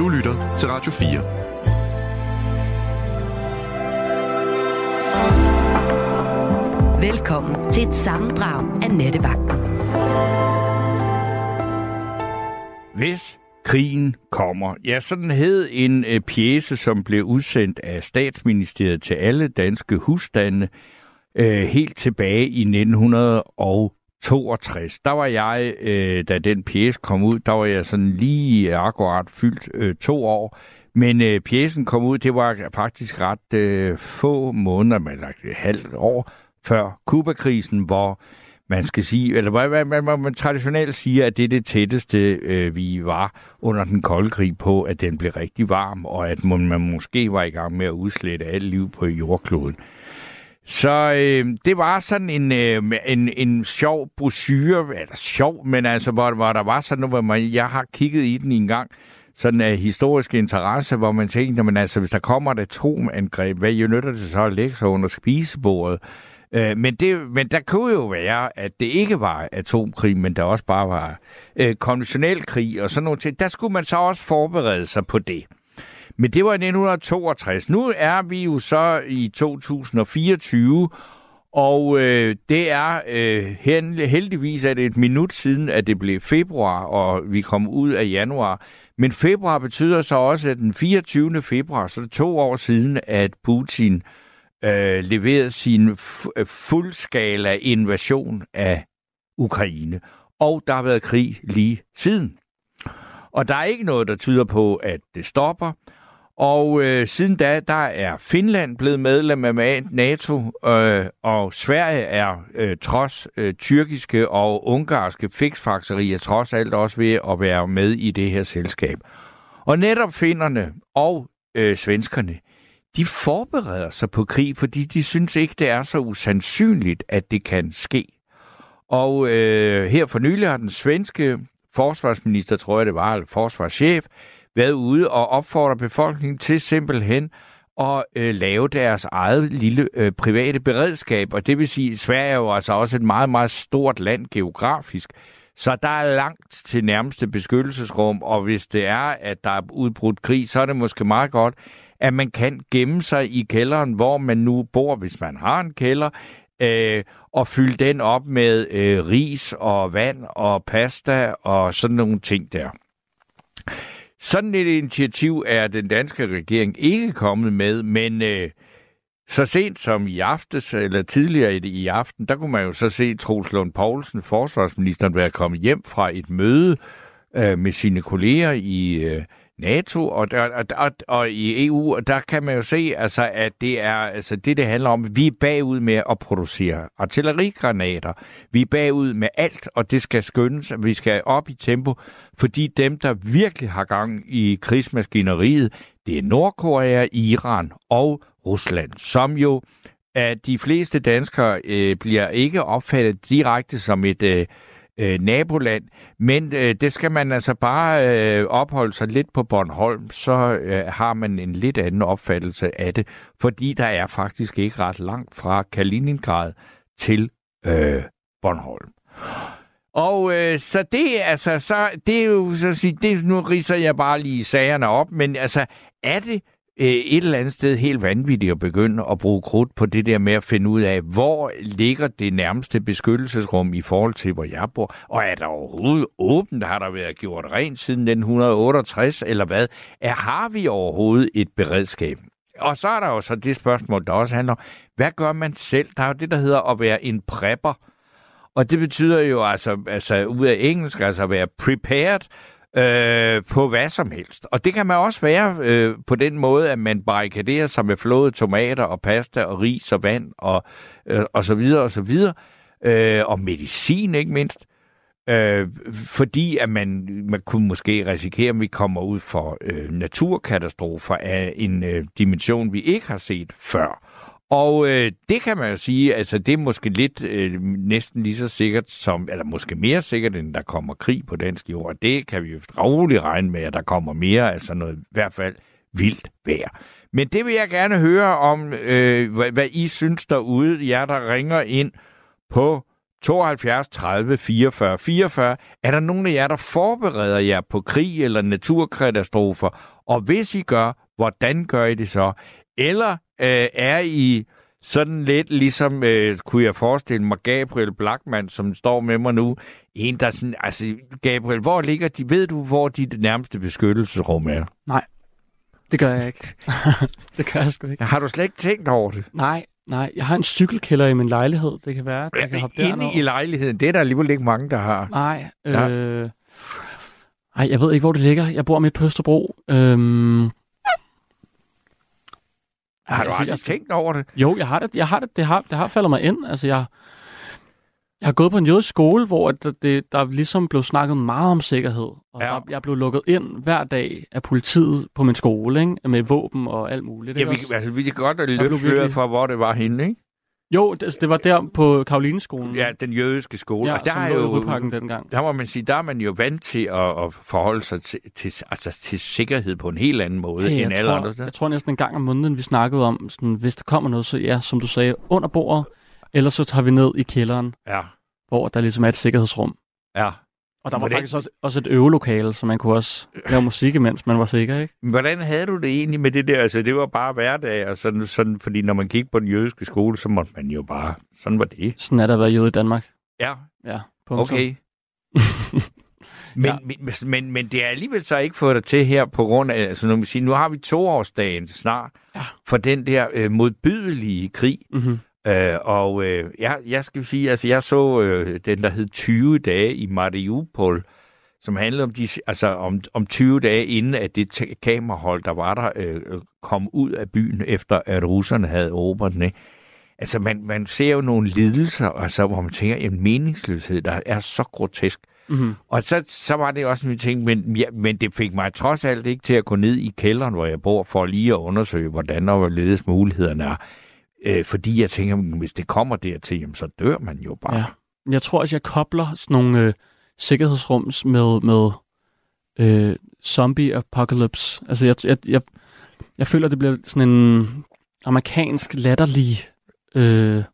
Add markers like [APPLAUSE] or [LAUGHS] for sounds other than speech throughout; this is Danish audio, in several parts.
Du lytter til Radio 4. Velkommen til et sammendrag af Nettevagten. Hvis krigen kommer. Ja, sådan hed en øh, pjæse, som blev udsendt af statsministeriet til alle danske husstande øh, helt tilbage i 62, Der var jeg, øh, da den pjæse kom ud, der var jeg sådan lige akkurat fyldt øh, to år. Men øh, pjæsen kom ud, det var faktisk ret øh, få måneder, eller altså et halvt år før Kubakrisen, hvor man skal sige, eller hvad, hvad, hvad, hvad man traditionelt siger, at det er det tætteste, øh, vi var under den kolde krig på, at den blev rigtig varm, og at man, man måske var i gang med at udslette alt liv på jordkloden. Så øh, det var sådan en, øh, en, en sjov brochure, eller sjov, men altså, hvor, hvor der var sådan noget, hvor man, jeg har kigget i den en gang, sådan en historisk interesse, hvor man tænkte, men altså, hvis der kommer et atomangreb, hvad jo nytter det så at lægge sig under spisebordet? Øh, men, det, men der kunne jo være, at det ikke var atomkrig, men der også bare var øh, konventionel krig og sådan noget. ting. Der skulle man så også forberede sig på det. Men det var i 1962. Nu er vi jo så i 2024, og øh, det er øh, heldigvis at det et minut siden, at det blev februar, og vi kom ud af januar. Men februar betyder så også, at den 24. februar, så er det to år siden, at Putin øh, leverede sin øh, fuldskala invasion af Ukraine. Og der har været krig lige siden. Og der er ikke noget, der tyder på, at det stopper. Og øh, siden da, der er Finland blevet medlem af NATO, øh, og Sverige er øh, trods øh, tyrkiske og ungarske fiksfakserier trods alt også ved at være med i det her selskab. Og netop finnerne og øh, svenskerne, de forbereder sig på krig, fordi de synes ikke, det er så usandsynligt, at det kan ske. Og øh, her for nylig har den svenske forsvarsminister, tror jeg det var, eller forsvarschef, været ude og opfordre befolkningen til simpelthen at øh, lave deres eget lille øh, private beredskab. Og det vil sige, at Sverige er jo altså også et meget, meget stort land geografisk. Så der er langt til nærmeste beskyttelsesrum, og hvis det er, at der er udbrudt krig, så er det måske meget godt, at man kan gemme sig i kælderen, hvor man nu bor, hvis man har en kælder, øh, og fylde den op med øh, ris og vand og pasta og sådan nogle ting der. Sådan et initiativ er den danske regering ikke kommet med, men øh, så sent som i aftes, eller tidligere i aften, der kunne man jo så se Troels Lund Poulsen, forsvarsministeren, være kommet hjem fra et møde øh, med sine kolleger i øh, NATO og, der, og, og, og i EU, og der kan man jo se, altså, at det er altså, det, det handler om. Vi er bagud med at producere artillerigranater. Vi er bagud med alt, og det skal skyndes, og vi skal op i tempo, fordi dem, der virkelig har gang i krigsmaskineriet, det er Nordkorea, Iran og Rusland, som jo at de fleste danskere øh, bliver ikke opfattet direkte som et øh, øh, naboland. Men øh, det skal man altså bare øh, opholde sig lidt på Bornholm, så øh, har man en lidt anden opfattelse af det, fordi der er faktisk ikke ret langt fra Kaliningrad til øh, Bornholm. Og øh, så det altså, så det er jo så at sige, det, nu riser jeg bare lige sagerne op, men altså, er det Øh, et eller andet sted helt vanvittigt at begynde at bruge krudt på det der med at finde ud af, hvor ligger det nærmeste beskyttelsesrum i forhold til, hvor jeg bor, og er der overhovedet åbent? Har der været gjort rent siden 1968, eller hvad? Er, har vi overhovedet et beredskab? Og så er der jo så det spørgsmål, der også handler om, hvad gør man selv? Der er jo det, der hedder at være en prepper. Og det betyder jo altså, altså ud af engelsk, altså at være prepared, øh, på hvad som helst. Og det kan man også være øh, på den måde, at man barrikaderer sig med flåede tomater og pasta og ris og vand og, øh, og så videre og så videre. Øh, og medicin ikke mindst. Øh, fordi at man, man kunne måske risikere, at vi kommer ud for øh, naturkatastrofer af en øh, dimension, vi ikke har set før. Og øh, det kan man jo sige, altså det er måske lidt øh, næsten lige så sikkert som, eller måske mere sikkert, end der kommer krig på dansk jord. Det kan vi jo roligt regne med, at der kommer mere, altså noget i hvert fald vildt vejr. Men det vil jeg gerne høre om, øh, hvad, hvad I synes derude, jer der ringer ind på 72 30 44 44. Er der nogen af jer, der forbereder jer på krig eller naturkatastrofer? Og hvis I gør, hvordan gør I det så? Eller øh, er I sådan lidt ligesom, øh, kunne jeg forestille mig, Gabriel Blackman, som står med mig nu, en, der sådan, altså, Gabriel, hvor ligger de, ved du, hvor dit nærmeste beskyttelsesrum er? Nej, det gør jeg ikke. [LAUGHS] det gør jeg sgu ikke. Har du slet ikke tænkt over det? Nej, nej. Jeg har en cykelkælder i min lejlighed. Det kan være, at jeg kan hoppe Inde derned. i lejligheden, det er der alligevel ikke mange, der har. Nej, Ja. øh... Ej, jeg ved ikke, hvor det ligger. Jeg bor midt på Østerbro. Øhm... Har du altså, aldrig jeg- tænkt over det? Jo, jeg har det. Jeg har det. Det har, det har faldet mig ind. Altså, jeg, jeg har gået på en jødisk skole, hvor det, det, der ligesom blev snakket meget om sikkerhed. Og Ja. der, jeg blev lukket ind hver dag af politiet på min skole, ikke? med våben og alt muligt. Ja, vi, altså, vi kan godt løfte virkelig- for, hvor det var henne, ikke? Jo, det, det var der på Karolineskolen. Ja, den jødiske skole. ja og der er i jo, Rødparken dengang. der må man sige, der er man jo vant til at, at forholde sig til, til, altså, til sikkerhed på en helt anden måde Hey, end alle andre tror, jeg tror næsten en gang om måneden, vi snakkede om, sådan, hvis der kommer noget, så ja, som du sagde, under bordet, eller så tager vi ned i kælderen, Ja, hvor der ligesom er et sikkerhedsrum. ja. Og der var Hvordan- faktisk også, også et øvelokale, så man kunne også lave musik, imens man var sikker, ikke? Hvordan havde du det egentlig med det der? Altså, det var bare hverdag, og sådan, sådan, fordi når man gik på den jødiske skole, så måtte man jo bare... Sådan var det. Sådan er der at være jøde i Danmark. Ja, Ja, punktum. okay. [LAUGHS] Men, Ja. men, men, men det er alligevel så ikke fået dig til her på grund af, altså nu, sige, nu har vi toårsdagen snart Ja. for den der øh, modbydelige krig. Mm-hmm. Øh, og øh, jeg, jeg skal sige, altså jeg så øh, den, der hed 20 dage i Mariupol, som handlede om, de, altså om, om 20 dage inden, at det kamerahold, der var der, øh, øh, kom ud af byen, efter at russerne havde erobret den. ikke? Altså man, man ser jo nogle lidelser, altså, hvor man tænker, en meningsløshed, der er så grotesk. Mm-hmm. Og så, så var det også, vi tænkte, men, ja, men det fik mig trods alt ikke til at gå ned i kælderen, hvor jeg bor, for lige at undersøge, hvordan og hvorledes mulighederne er. Øh, fordi jeg tænker, hvis det kommer dertil, jamen, så dør man jo bare. Ja. Jeg tror også, jeg kobler sådan nogle øh, sikkerhedsrums med, med øh, zombie apocalypse. Altså, jeg, jeg, jeg, jeg føler, det bliver sådan en amerikansk latterlig øh,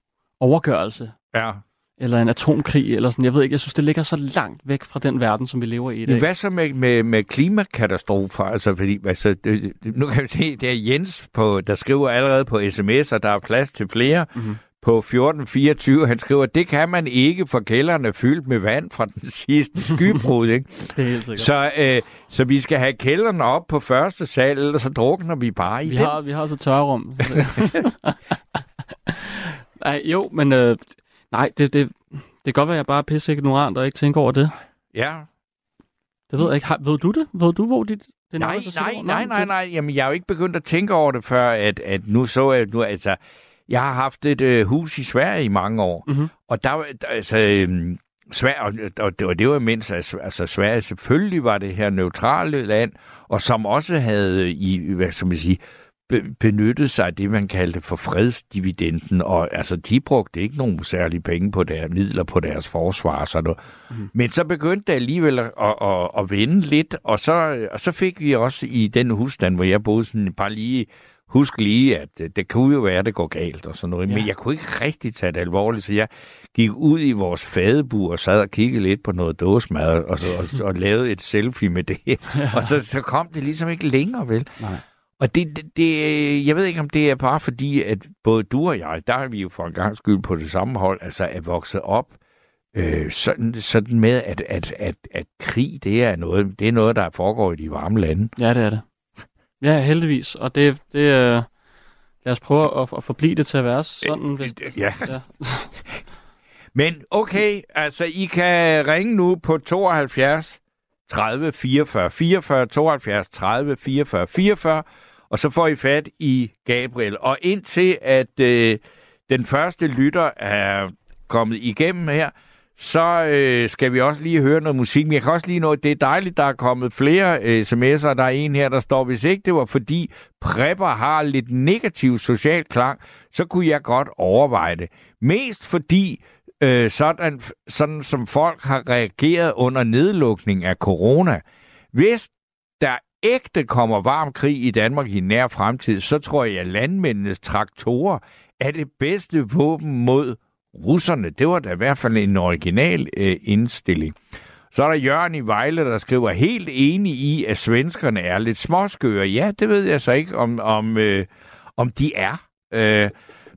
overgørelse. ja. Eller en atomkrig, eller sådan. Jeg ved ikke, jeg synes, det ligger så langt væk fra den verden, som vi lever i i dag. hvad så med, med, med klimakatastrofer? Altså, fordi, altså, det, det, nu kan vi se, det er Jens, på, der skriver allerede på sms, og der er plads til flere. Mhm. På 1424, han skriver, det kan man ikke, for kælderen er fyldt med vand fra den [LAUGHS] sidste skybrud, ikke? [LAUGHS] Det er helt sikkert. Så, øh, så vi skal have kælderen op på første sal, ellers så drukner vi bare i Vi den. har, vi har et tørrum. [LAUGHS] nej, jo, men øh, nej, det, det, det kan godt være, at jeg bare er pisse ignorant og ikke tænker over det. Ja. Det ved jeg ikke. Har, ved du det? Ved du, hvor dit, det Nej, nej, sikkerhed- nej, nej, nej. Jamen, jeg er jo ikke begyndt at tænke over det før, at, at nu så jeg, nu, altså, jeg har haft et øh, hus i Sverige i mange år, Mhm. og der, altså, øhm, Sverige, og, og, det, og det var mens, altså, Sverige selvfølgelig var det her neutrale land, og som også havde i, hvad skal man sige, be, benyttet sig af det, man kaldte for fredsdividenden, og altså, de brugte ikke nogen særlige penge på deres midler på deres forsvar, så noget. Mm. Men så begyndte det alligevel at, at, at, at vende lidt, og så, og så fik vi også i den husstand, hvor jeg boede, sådan bare lige, husk lige, at det, det kunne jo være, at det går galt og sådan noget. Ja. Ja. Men jeg kunne ikke rigtig tage det alvorligt, så jeg gik ud i vores fadebur og sad og kiggede lidt på noget dåsemad, og, så, og, og lavede et selfie med det. [LAUGHS] og så, så kom det ligesom ikke længere, vel? Nej. Og det, det, det, jeg ved ikke, om det er bare fordi, at både du og jeg, der er vi jo for en gang skyld på det samme hold, altså er vokset op øh, sådan, sådan med, at, at, at, at krig, det er, noget, det er noget, der foregår i de varme lande. Ja, det er det. Ja, heldigvis. Og det, det øh, lad os prøve at, at forblive det til at være sådan. Hvis, Ja. ja. [LAUGHS] Men okay, altså I kan ringe nu på 72 30 44 44, 72 30 44 44, og så får I fat i Gabriel. Og indtil at øh, den første lytter er kommet igennem her, så øh, skal vi også lige høre noget musik. Men jeg kan også lige nå, det er dejligt, der er kommet flere øh, sms'er. Der er en her, der står, hvis ikke det var fordi prepper har lidt negativ social klang, så kunne jeg godt overveje det. Mest fordi øh, sådan, sådan som folk har reageret under nedlukning af corona. Hvis ægte kommer varm krig i Danmark i nær fremtid, så tror jeg, at landmændenes traktorer er det bedste våben mod russerne. Det var da i hvert fald en original øh, indstilling. Så er der Jørgen i Vejle, der skriver, helt enig i, at svenskerne er lidt småskøre. Ja, det ved jeg så ikke, om, om, øh, om de er. Øh,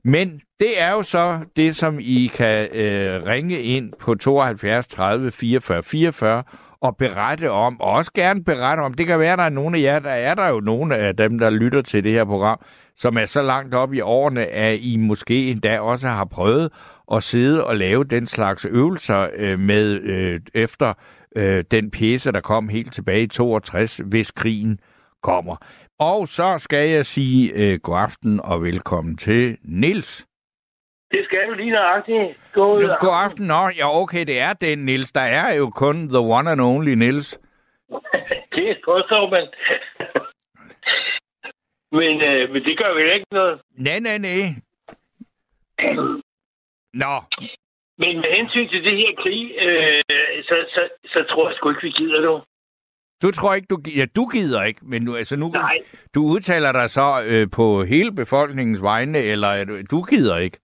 men det er jo så det, som I kan øh, ringe ind på 72 30 44 44 og berette om, og også gerne berette om. Det kan være, at der er nogle af jer, der er der jo nogle af dem, der lytter til det her program, som er så langt op i årene, at I måske endda også har prøvet at sidde og lave den slags øvelser øh, med øh, efter øh, den pjece, der kom helt tilbage i 62, hvis krigen kommer. Og så skal jeg sige øh, god aften og velkommen til Nils. Det skal du lige nøjagtigt. God, god aften. Nå, ja, okay, det er den, Nils. Der er jo kun the one and only Nils. [LAUGHS] det påstår man. [LAUGHS] men, øh, men det gør vel ikke noget. Nej, nej, nej. Nå. Men med hensyn til det her krig, øh, så, så, så tror jeg sgu ikke, vi gider det. Du tror ikke, du, ja, du gider ikke, men nu, altså nu, Nej. du udtaler dig så øh, på hele befolkningens vegne, eller du gider ikke?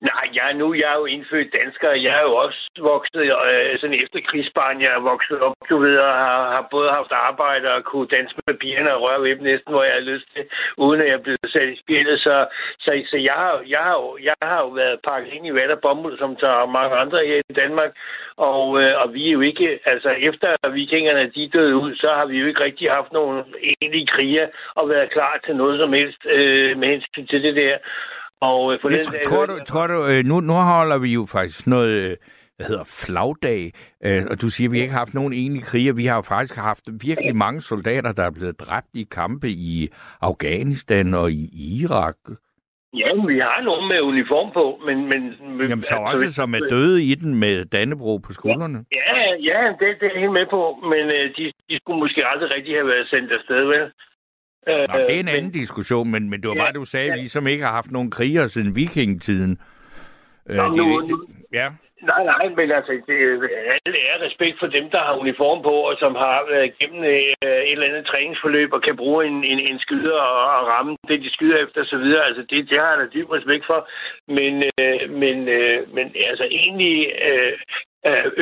Nej, jeg, nu jeg er jo indfødt dansker. Jeg er jo også vokset øh, sådan efter krigsbarn. Jeg er vokset op, du ved, og har, har både haft arbejde og kunne danse med pigerne og røre ved dem næsten, hvor jeg har lyst til, uden at jeg er blevet sat i spillet. Så, så, så jeg, har, jeg, har jeg har jo været pakket ind i vand og bomuld, som tager mange andre her i Danmark. Og, øh, og vi er jo ikke, altså efter vikingerne de døde ud, så har vi jo ikke rigtig haft nogen egentlige kriger og været klar til noget som helst øh, med hensyn til det der. Og øh, for det, den, tror, du, tror du, øh, nu, nu holder vi jo faktisk noget, øh, hvad hedder flagdag, øh, og du siger, at vi ikke har haft nogen egentlige kriger. Vi har jo faktisk haft virkelig mange soldater, der er blevet dræbt i kampe i Afghanistan og i Irak. Ja, vi har nogen med uniform på, men... men Jamen, så altså, også som er døde i den med Dannebro på skuldrene. Ja, ja det, det er jeg helt med på, men øh, de, de skulle måske aldrig rigtig have været sendt afsted, vel? Nå, det er en øh, anden men, diskussion, men, men det var ja, bare, du sagde, ja. vi som ikke har haft nogen kriger siden vikingetiden. Øh, Nå, nu, nu, ja. Nej, nej, men altså, det, alle er respekt for dem, der har uniform på, og som har været igennem øh, et eller andet træningsforløb, og kan bruge en, en, en skyder og, og ramme det, de skyder efter osv. Altså, det, det har jeg da dyb respekt for. Men, øh, men, øh, men altså, egentlig øh,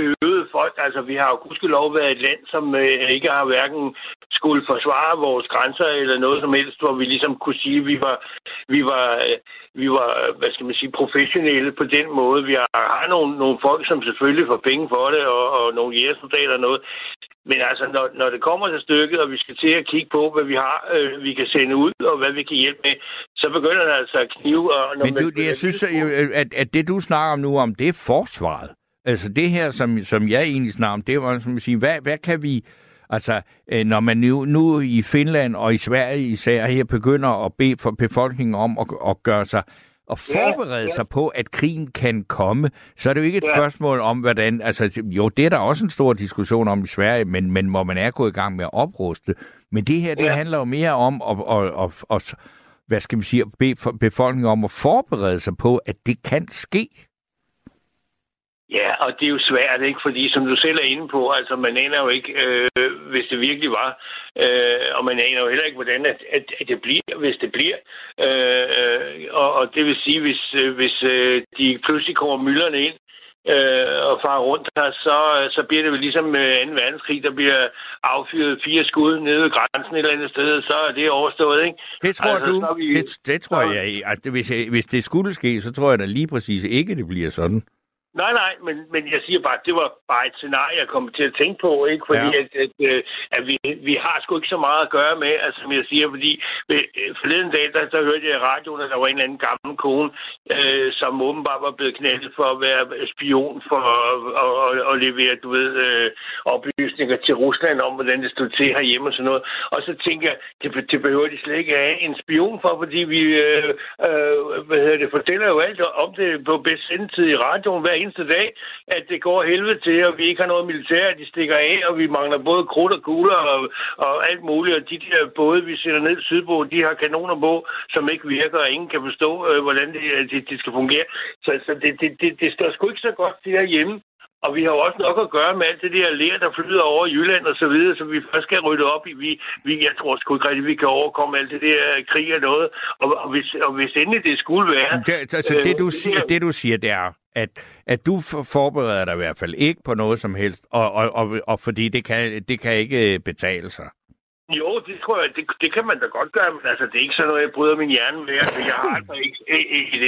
øvede folk. Altså, vi har jo gudskelov været et land, som øh, ikke har hverken skulle forsvare vores grænser eller noget som helst, hvor vi ligesom kunne sige, at vi var, vi var, øh, vi var hvad skal man sige, professionelle på den måde. Vi har, har nogle, nogle folk, som selvfølgelig får penge for det, og, og nogle jægersoldater og noget. Men altså, når, når det kommer til stykket, og vi skal til at kigge på, hvad vi har, øh, vi kan sende ud, og hvad vi kan hjælpe med, så begynder det altså at knive. Og når Men du, man, jeg synes, at, at det, du snakker om nu, om det er forsvaret. Altså det her, som, som jeg egentlig snakker om, det var som at sige, hvad, hvad kan vi... Altså, øh, når man nu, nu i Finland og i Sverige især her begynder at bede for befolkningen om at, at gøre sig og forberede ja, ja. sig på, at krigen kan komme, så er det jo ikke et ja. spørgsmål om, hvordan... Altså, jo, det er der også en stor diskussion om i Sverige, men, men hvor man er gået i gang med at opruste. Men det her, det ja. handler jo mere om at, at, at, at, hvad skal man sige, at bede befolkningen om at forberede sig på, at det kan ske. Ja, og det er jo svært, ikke? Fordi som du selv er inde på, altså man aner jo ikke, øh, hvis det virkelig var, øh, og man aner jo heller ikke, hvordan at, at, at det bliver, hvis det bliver. Øh, og, og det vil sige, hvis, øh, hvis øh, de pludselig kommer mylderne ind, øh, og farer rundt her, så, så bliver det vel ligesom med 2. verdenskrig, der bliver affyret fire skud nede ved grænsen et eller andet sted, så er det overstået, ikke? Det tror altså, du? Vi, det, det tror så, jeg, at hvis, hvis det skulle ske, så tror jeg da lige præcis ikke, det bliver sådan. Nej, nej, men, men jeg siger bare, at det var bare et scenarie, jeg kom til at tænke på, ikke? Fordi ja. at, at, øh, at vi, vi har sgu ikke så meget at gøre med, altså som jeg siger, fordi ved, øh, forleden dag, der, der hørte jeg i radioen, at der var en eller anden gammel kone, øh, som åbenbart var blevet knældet for at være spion for at, at, at, at levere, du ved, øh, oplysninger til Rusland om, hvordan det stod til herhjemme og sådan noget. Og så tænker jeg, det, det behøver de slet ikke have en spion for, fordi vi, øh, øh, hvad hedder det, fortæller jo alt om det på bedst sendetid i radioen hver eneste dag, at det går helvede til, og vi ikke har noget militær, de stikker af, og vi mangler både krudt og kugler og, og alt muligt, og de der både, vi sender ned sydpå, de har kanoner på, som ikke virker, og ingen kan forstå, øh, hvordan det, det, det skal fungere. Så, så det, det, det, det står sgu ikke så godt det hjemme. og vi har jo også nok at gøre med alt det der lær, der flyder over Jylland og så videre, som vi først skal rydde op i. Vi, vi, jeg tror sgu ikke rigtigt, vi kan overkomme alt det der krig og noget. Og, og, hvis, og hvis endelig det skulle være... Det, altså, øh, det, du siger, det, du siger, det er, at, at du forbereder dig i hvert fald ikke på noget som helst, og, og, og, og fordi det kan, det kan ikke betale sig. Jo, det tror jeg, det, det kan man da godt gøre, men altså, det er ikke sådan noget, jeg bryder min hjerne med. Altså, jeg har altså ikke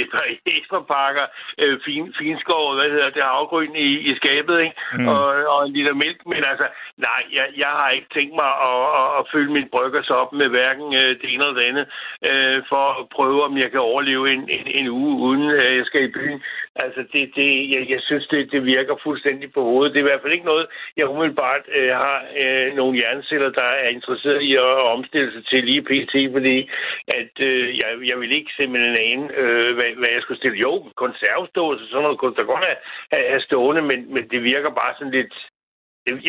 et, par ekstra pakker øh, fin, finskov, hvad hedder det, afgrøn i, i skabet, ikke? Mm. Og, og en liter mælk, men altså, nej, jeg, jeg har ikke tænkt mig at, at, at fylde min bryggers op med hverken øh, det ene eller det andet, øh, for at prøve, om jeg kan overleve en, en, en uge, uden øh, jeg skal i byen. Altså, det, det, jeg, jeg synes, det, det virker fuldstændig på hovedet. Det er i hvert fald ikke noget, jeg umiddelbart øh, har øh, nogle hjerneceller, der er interesseret i at omstille sig til lige pt, fordi at øh, jeg, jeg vil ikke simpelthen ane, øh, hvad, hvad jeg skulle stille. Jo, konservståelse, sådan noget kunne der godt have, have stående, men, men det virker bare sådan lidt...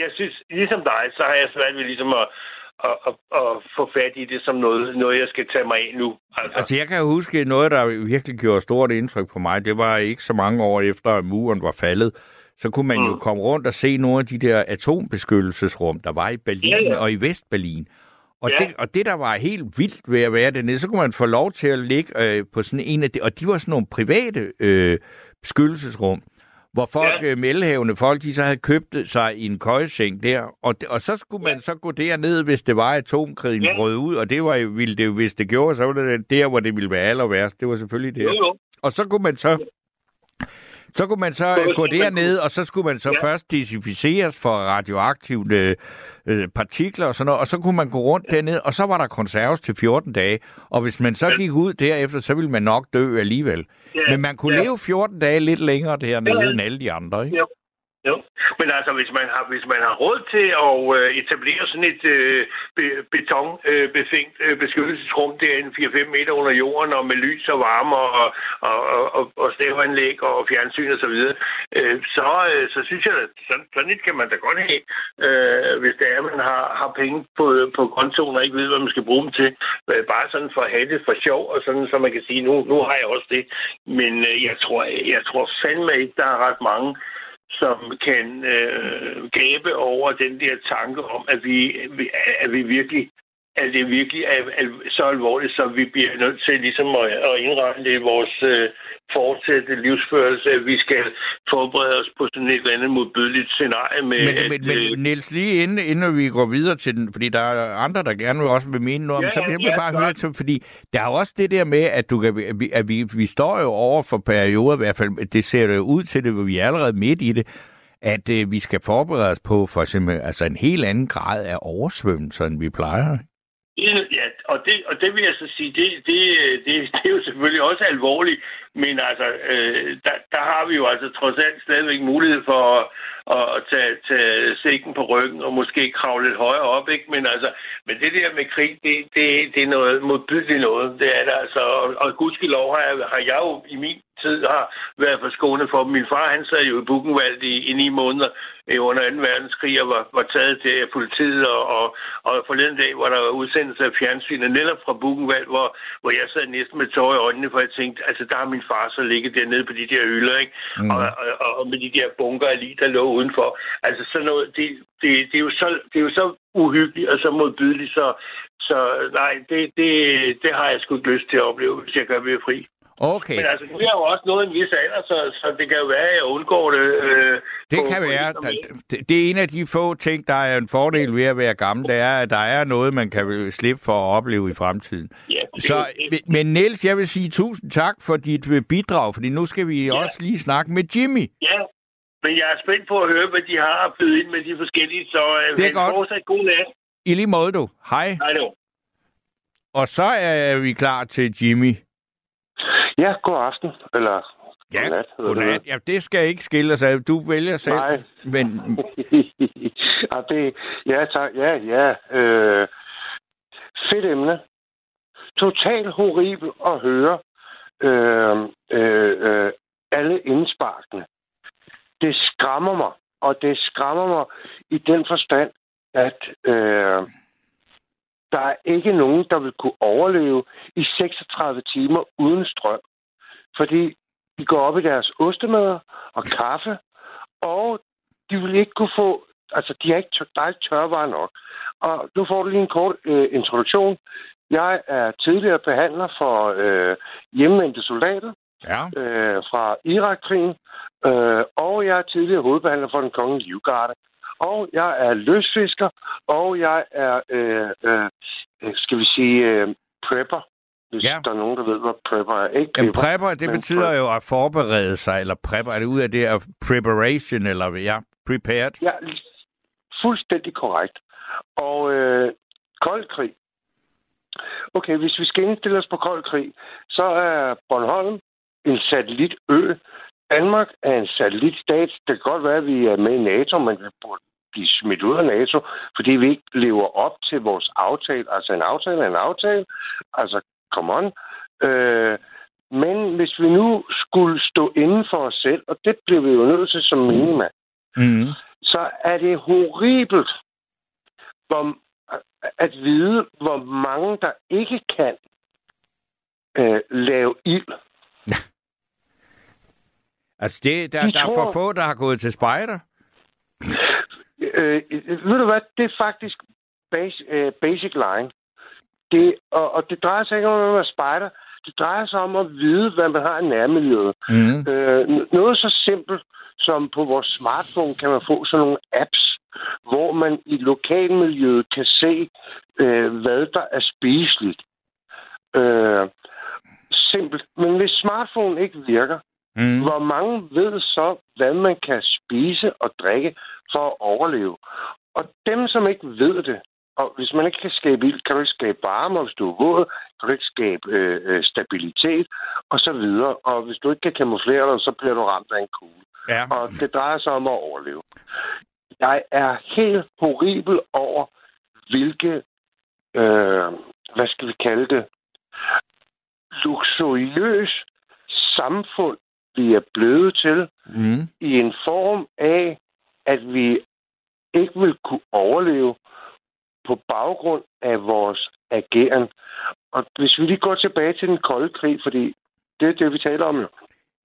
Jeg synes, ligesom dig, så har jeg svært ved ligesom at, at, at, at få fat i det som noget, noget, jeg skal tage mig af nu. Altså. altså, jeg kan huske noget, der virkelig gjorde stort indtryk på mig. Det var ikke så mange år efter, at muren var faldet. Så kunne man mm. jo komme rundt og se nogle af de der atombeskyttelsesrum, der var i Berlin ja, ja. og i Vestberlin. Og, ja. det, og det, der var helt vildt ved at være dernede, så kunne man få lov til at ligge øh, på sådan en af de, og de var sådan nogle private øh, beskyttelsesrum hvor folk, ja. øh, mellemhavende folk, de så havde købt sig i en køjeseng der, og, og så skulle man ja. så gå derned, hvis det var atomkrigen ja. brød ud, og det var ville det, hvis det gjorde, så var det der, hvor det ville være aller værst. Det var selvfølgelig det. Jo, jo. Og så kunne man så så kunne man så gå derned, og så skulle man så ja. først desinficeres for radioaktive øh, øh, partikler og sådan noget, og så kunne man gå rundt ja. derned, og så var der konserves til 14 dage. Og hvis man så ja. gik ud derefter, så ville man nok dø alligevel. Ja. Men man kunne ja. leve 14 dage lidt længere dernede ja. end alle de andre, ikke? Ja. Jo, men altså hvis man har, hvis man har råd til at øh, etablere sådan et øh, be, betonbefængt øh, øh, beskyttelsesrum derinde 4-5 meter under jorden og med lys og varme og, og, og, og stævanlæg og fjernsyn og så videre, øh, så, øh, så synes jeg, at sådan, sådan et kan man da godt have, øh, hvis det er, at man har, har penge på, øh, på kontoen og ikke ved, hvad man skal bruge dem til. Øh, bare sådan for at have det for sjov, og sådan, så man kan sige, nu, nu har jeg også det. Men øh, jeg tror, jeg tror fandme ikke, der er ret mange, som kan øh, gabe over den der tanke om, at vi, at vi virkelig at det virkelig er, er så alvorligt, så vi bliver nødt til ligesom at, at indrette det i vores øh, fortsatte livsførelse, at vi skal forberede os på sådan et eller andet modbydeligt scenarie. Med, men, at, men, men øh, Niels, lige inden, inden vi går videre til den, fordi der er andre, der gerne vil også vil mene noget, ja, så vil jeg ja, bare høre til, fordi der er også det der med, at, du kan, at, vi, at vi, vi står jo over for perioder, i hvert fald, det ser jo ud til det, hvor vi er allerede midt i det, at øh, vi skal forberede os på for eksempel altså en helt anden grad af oversvømmelser, end vi plejer. Ja, og det, og det vil jeg så sige, det, det, det, det er jo selvfølgelig også alvorligt, men altså, øh, der, der har vi jo altså trods alt stadigvæk mulighed for at, at tage, tage sækken på ryggen og måske kravle lidt højere op, ikke? Men altså, men det der med krig, det, det, det er noget modbydeligt noget, det er der altså, og, og gudskelov har jeg, har jeg jo i min tid har været forskånet for dem. Min far, han sad jo i Buchenwald i, i ni måneder øh, under 2. verdenskrig og var, var taget til politiet, og, og, og forleden dag var der udsendelse af fjernsynet netop fra Buchenwald, hvor, hvor jeg sad næsten med tårer i øjnene, for jeg tænkte, altså der har min far så ligget dernede på de der hylder, ikke? Mm. Og, og, og, med de der bunker lige, der lå udenfor. Altså sådan noget, det, det, det, er jo så, det er jo så uhyggeligt og så modbydeligt, så, så nej, det, det, det har jeg sgu ikke lyst til at opleve, hvis jeg gør ved fri. Okay. Men altså, nu er jeg jo også noget en vis alder, så, så det kan jo være, at jeg undgår det. Øh, det på, kan være. Det, det er en af de få ting, der er en fordel ved at være gammel, det er, at der er noget, man kan slippe for at opleve i fremtiden. Ja, det, så, det. Men Niels, jeg vil sige tusind tak for dit bidrag, fordi nu skal vi ja. også lige snakke med Jimmy. Ja, men jeg er spændt på at høre, hvad de har at byde ind med de forskellige, så øh, det er godt. fortsat god nat. I lige måde, du. Hej. Hej du. Og så er vi klar til Jimmy. Ja, god aften. Eller ja, godnat. godnat. Ja, det skal ikke skille sig. Du vælger selv. Nej. Men... [LAUGHS] ja, det, ja, tak. Ja, ja. Øh, fedt emne. Totalt horribelt at høre øh, øh, øh, alle indsparkene. Det skræmmer mig. Og det skræmmer mig i den forstand, at øh, der er ikke nogen, der vil kunne overleve i 36 timer uden strøm. Fordi de går op i deres ostemad og kaffe, og de vil ikke kunne få... Altså, de er ikke, tør, der er ikke tørvarer nok. Og nu får du lige en kort øh, introduktion. Jeg er tidligere behandler for øh, hjemvendte soldater ja. øh, fra Irak-krigen, øh, og jeg er tidligere hovedbehandler for den kongelige livgarde. Og jeg er løsfisker, og jeg er, øh, øh, skal vi sige, øh, prepper hvis ja. der er nogen, der ved, hvad prepper er. Ikke Jamen, prepper, det betyder prep. jo at forberede sig, eller prepper, er det ud af det af preparation, eller ja, prepared? Ja, fuldstændig korrekt. Og øh, kold krig. Okay, hvis vi skal indstille os på kold krig, så er Bornholm en satellitø. Danmark er en satellitstat. Det kan godt være, at vi er med i NATO, men vi burde blive smidt ud af NATO, fordi vi ikke lever op til vores aftale. Altså en aftale er en aftale. Altså come on. Øh, men hvis vi nu skulle stå inden for os selv, og det bliver vi jo nødt til som minima, mm. så er det horribelt hvor, at vide, hvor mange der ikke kan øh, lave ild. [LAUGHS] altså, det, der, De der tror... er for få, der har gået til spejder. Øh, ved du hvad, det er faktisk basic, uh, basic line. Det, og, og det drejer sig ikke om at være spejder. Det drejer sig om at vide, hvad man har i nærmiljøet. Mm. Øh, noget så simpelt som på vores smartphone kan man få sådan nogle apps, hvor man i lokalmiljøet kan se, øh, hvad der er spiseligt. Øh, simpelt. Men hvis smartphone ikke virker, mm. hvor mange ved så, hvad man kan spise og drikke for at overleve? Og dem, som ikke ved det, og hvis man ikke kan skabe ild, kan du ikke skabe varme, og hvis du er våd, kan du ikke skabe øh, øh, stabilitet, og så videre. Og hvis du ikke kan kamuflere dig, så bliver du ramt af en kugle. Ja. Og det drejer sig om at overleve. Jeg er helt horribel over, hvilke, øh, hvad skal vi kalde det, luksuriøs samfund, vi er blevet til, mm. i en form af, at vi ikke vil kunne overleve, på baggrund af vores ageren. Og hvis vi lige går tilbage til den kolde krig, fordi det er det, vi taler om jo.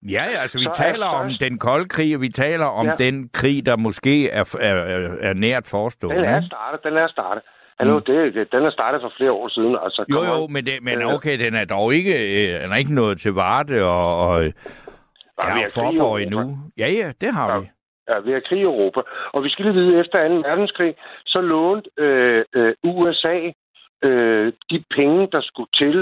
Ja, ja, altså vi så taler først... om den kolde krig, og vi taler om ja. den krig, der måske er, er, er nært forestående. Den er startet, den er startet. Hallo, mm. det, det, den er startet for flere år siden. Altså, jo, jo, men, det, men okay, den er dog ikke, øh, den er ikke nået til Varde og, og ja, ja, Forborg endnu. Ja, ja, det har ja. vi er ved at krige i Europa. Og vi skal lige vide, efter 2. verdenskrig, så lånte øh, øh, USA øh, de penge, der skulle til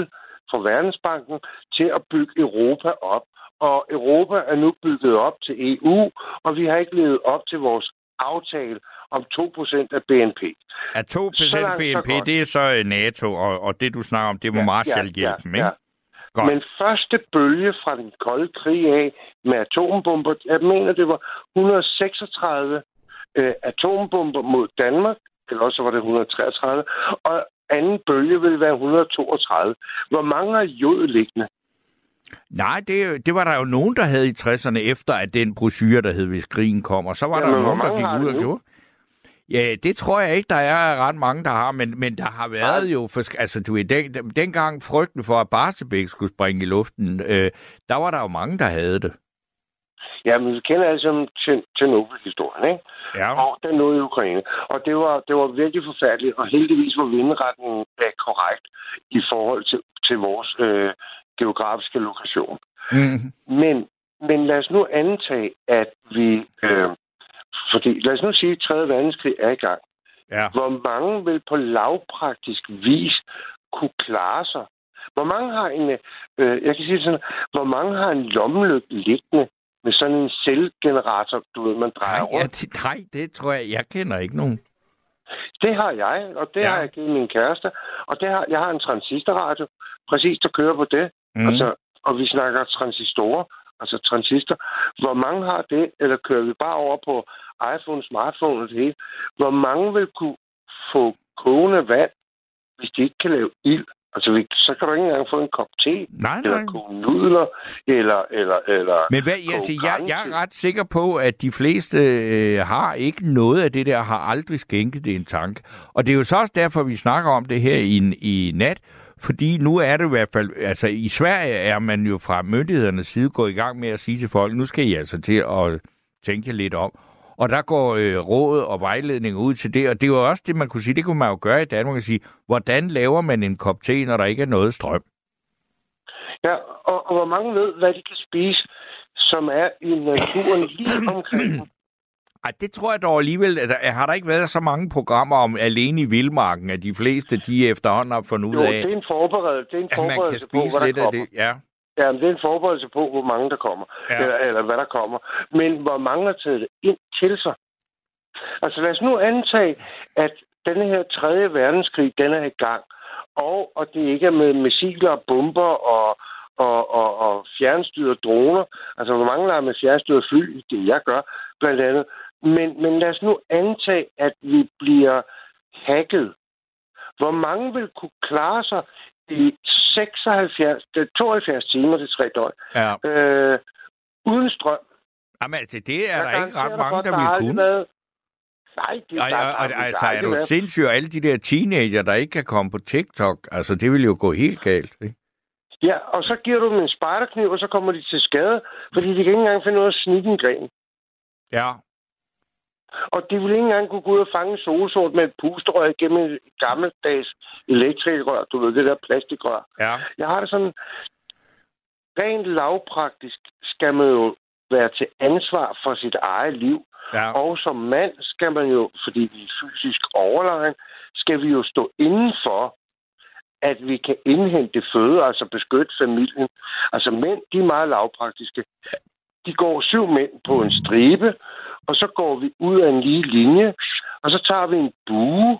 fra Verdensbanken, til at bygge Europa op. Og Europa er nu bygget op til EU, og vi har ikke levet op til vores aftale om 2% af BNP. At 2% af BNP, det er så øh, NATO, og, og det du snakker om, det må ja, Marshall-hjælpen, ja, ja, ikke? Godt. Men første bølge fra den kolde krig af med atombomber, jeg mener, det var 136 øh, atombomber mod Danmark, eller også var det 133, og anden bølge vil være 132. Hvor mange er jod liggende? Nej, det, det var der jo nogen, der havde i 60'erne, efter at den brochure, der hed Hvis krigen kommer. Så var ja, der nogen, der gik ud og gjorde. Ja, det tror jeg ikke, der er ret mange, der har, men, men der har været jo... For, altså, du ved, den, dengang frygten for, at Barsebæk skulle springe i luften, øh, der var der jo mange, der havde det. Ja, men vi kender altså Tjernobyl-historien, ikke? Ja. Og den nåede i Ukraine. Og det var, det var virkelig forfærdeligt, og heldigvis var vindretten korrekt i forhold til, til vores øh, geografiske lokation. Mm. Men, men lad os nu antage, at vi øh, fordi lad os nu sige, at 3. verdenskrig er i gang. Ja. Hvor mange vil på lavpraktisk vis kunne klare sig? Hvor mange har en, øh, jeg kan sige sådan, hvor mange har en lommelygte liggende med sådan en selvgenerator, du ved, man drejer nej, rundt? Ja, det, nej, det tror jeg, jeg kender ikke nogen. Det har jeg, og det ja. har jeg givet min kæreste. Og det har, jeg har en transistorradio, præcis, der kører på det. Mm. Altså, og vi snakker transistorer, altså transistor. Hvor mange har det, eller kører vi bare over på iPhone, smartphone og det hele. Hvor mange vil kunne få kogende vand, hvis de ikke kan lave ild? Altså, så kan du ikke engang få en kop te, nej, nej. eller koge nudler, eller... eller, eller Men hvad, jeg, altså, jeg, jeg er ret sikker på, at de fleste øh, har ikke noget af det der, har aldrig skænket det en tanke. Og det er jo så også derfor, vi snakker om det her i, i nat, fordi nu er det i hvert fald, altså i Sverige er man jo fra myndighedernes side gået i gang med at sige til folk, nu skal I altså til at tænke lidt om. Og der går øh, råd og vejledning ud til det, og det er jo også det, man kunne sige, det kunne man jo gøre i Danmark, og sige, hvordan laver man en kop te, når der ikke er noget strøm? Ja, og, og hvor mange ved, hvad de kan spise, som er i naturen lige omkring ej, det tror jeg dog alligevel. At der, har der ikke været så mange programmer om alene i vildmarken, at de fleste de efterhånden har fundet ud af... Jo, det er en forberedelse, det er en forberedelse på, hvad der kommer. Det, ja. Ja, men det er en forberedelse på, hvor mange der kommer. Ja. Eller, eller hvad der kommer. Men hvor mange har taget det ind til sig. Altså lad os nu antage, at denne her tredje verdenskrig, den er i gang. Og, og det ikke er med missiler og bomber og, og, og, og fjernstyrede droner. Altså, hvor mange der er med fjernstyrede fly, det jeg gør, blandt andet. Men, men lad os nu antage, at vi bliver hacket. Hvor mange vil kunne klare sig i 76, 72 timer til tre døgn, ja. øh, uden strøm? Jamen, altså, det er der, der ikke ret mange, der vil kunne. Været... Nej, det er Ej, og, altså, er du sindssygt, alle de der teenager, der ikke kan komme på TikTok, altså, det vil jo gå helt galt, ikke? Ja, og så giver du dem en spejderkniv, og så kommer de til skade, fordi de kan ikke engang finde ud af at snitte en gren. Ja, og de ville ikke engang kunne gå ud og fange solsort med et pusterør gennem et gammeldags elektrikrør. Du ved, det der plastikrør. Ja. Jeg har det sådan... Rent lavpraktisk skal man jo være til ansvar for sit eget liv. Ja. Og som mand skal man jo, fordi vi er fysisk overlegen, skal vi jo stå indenfor, at vi kan indhente føde, altså beskytte familien. Altså mænd, de er meget lavpraktiske. De går syv mænd på en stribe, og så går vi ud af en lige linje, og så tager vi en bue,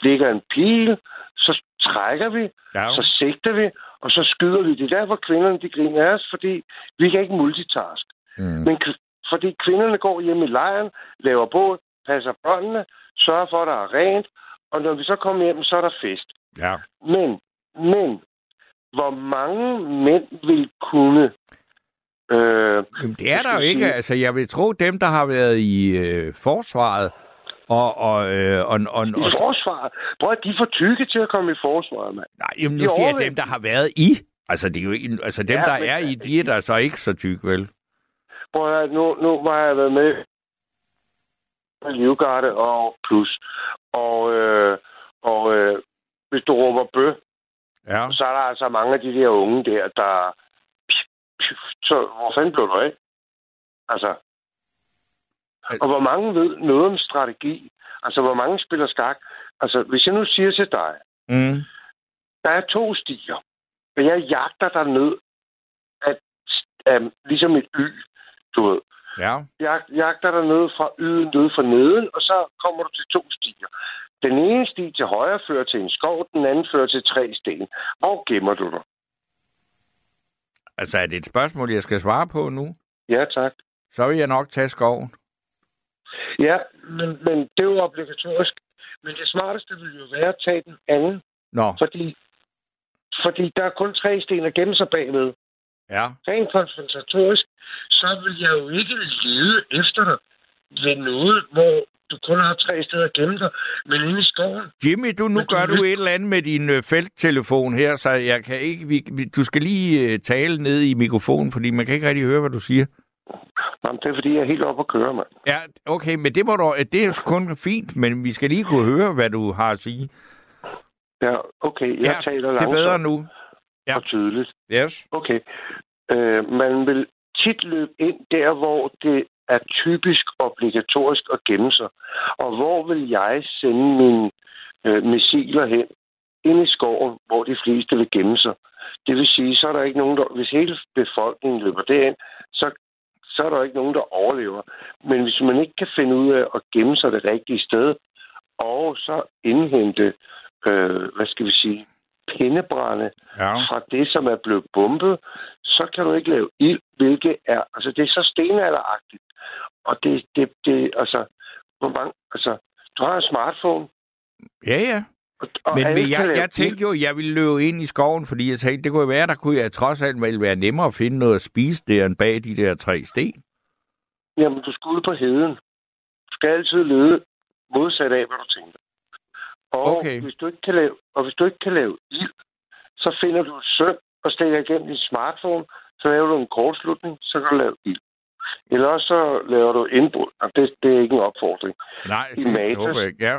lægger en pil, så trækker vi, ja. så sigter vi, og så skyder vi. Det er derfor, kvinderne de griner af os, fordi vi kan ikke multitask. Mm. Men fordi kvinderne går hjem i lejren, laver båd, passer børnene, sørger for, at der er rent, og når vi så kommer hjem, så er der fest. Ja. Men, men, hvor mange mænd vil kunne Øh, Jamen, det er der jo ikke. Altså, jeg vil tro, dem, der har været i øh, forsvaret, og, og, øh, og, og, I og, forsvaret? Prøv at de er for tykke til at komme i forsvaret, mand. Nej, jamen, nu de siger jeg dem, der har været i. Altså, det er jo ikke, altså dem, ja, der men, er i, de er der så ikke så tykke, vel? Prøv at nu, nu var jeg været med med Livgarde og Plus. Og, øh, og øh, hvis du råber bø, ja. så er der altså mange af de der unge der, der så hvor fanden blev du af? Altså, og hvor mange ved noget om strategi? Altså, hvor mange spiller skak? Altså, hvis jeg nu siger til dig, mm. der er to stier, og jeg jagter dig ned, at, um, ligesom et y, du ved. Ja. Jeg jagter dig ned fra yden, ned fra neden, og så kommer du til to stier. Den ene sti til højre fører til en skov, den anden fører til tre sten. Hvor gemmer du dig? Altså, er det et spørgsmål, jeg skal svare på nu? Ja, tak. Så vil jeg nok tage skoven. Ja, men, men det er jo obligatorisk. Men det smarteste vil jo være at tage den anden. Nå. Fordi, fordi der er kun tre sten at gemme sig bagved. Ja. Rent konfrontatorisk, så vil jeg jo ikke lede efter dig ved noget, hvor du kun har tre steder at gemme dig, men inde i skoven. Jimmy, du, nu gør du, du et eller andet med din øh, felttelefon her, så jeg kan ikke... Vi, du skal lige øh, tale ned i mikrofonen, fordi man kan ikke rigtig høre, hvad du siger. Jamen, det er, fordi jeg er helt oppe at køre, mand. Ja, okay, men det, må du, det er kun fint, men vi skal lige kunne høre, hvad du har at sige. Ja, okay, jeg ja, taler langsomt. det er bedre nu. Ja. Og tydeligt. Yes. Okay. Øh, man vil tit løbe ind der, hvor det er typisk obligatorisk at gemme sig. Og hvor vil jeg sende mine øh, missiler hen? Ind i skoven, hvor de fleste vil gemme sig. Det vil sige, så er der ikke nogen, der... Hvis hele befolkningen løber derind, så, så er der ikke nogen, der overlever. Men hvis man ikke kan finde ud af at gemme sig det rigtige sted, og så indhente, øh, hvad skal vi sige, pindebrænde ja. fra det, som er blevet bombet, så kan du ikke lave ild, hvilket er... Altså, det er så stenalderagtigt. Og det, det, det, altså, hvor mange, altså, du har en smartphone. Ja, ja. Og, og men, men jeg, jeg tænkte jo, jeg ville løbe ind i skoven, fordi jeg tænkte, det kunne være, der kunne jeg trods alt vel være nemmere at finde noget at spise der, end bag de der tre sten. Jamen, du skal ud på heden. Du skal altid lede modsat af, hvad du tænker. Og, okay. hvis du ikke kan lave, og hvis du ikke kan lave ild, så finder du et søm og stikker igennem din smartphone, så laver du en kortslutning, så kan du lave ild. Eller også så laver du indbrud. Det, det er ikke en opfordring. Nej, I det Matas. håber jeg ikke. Ja.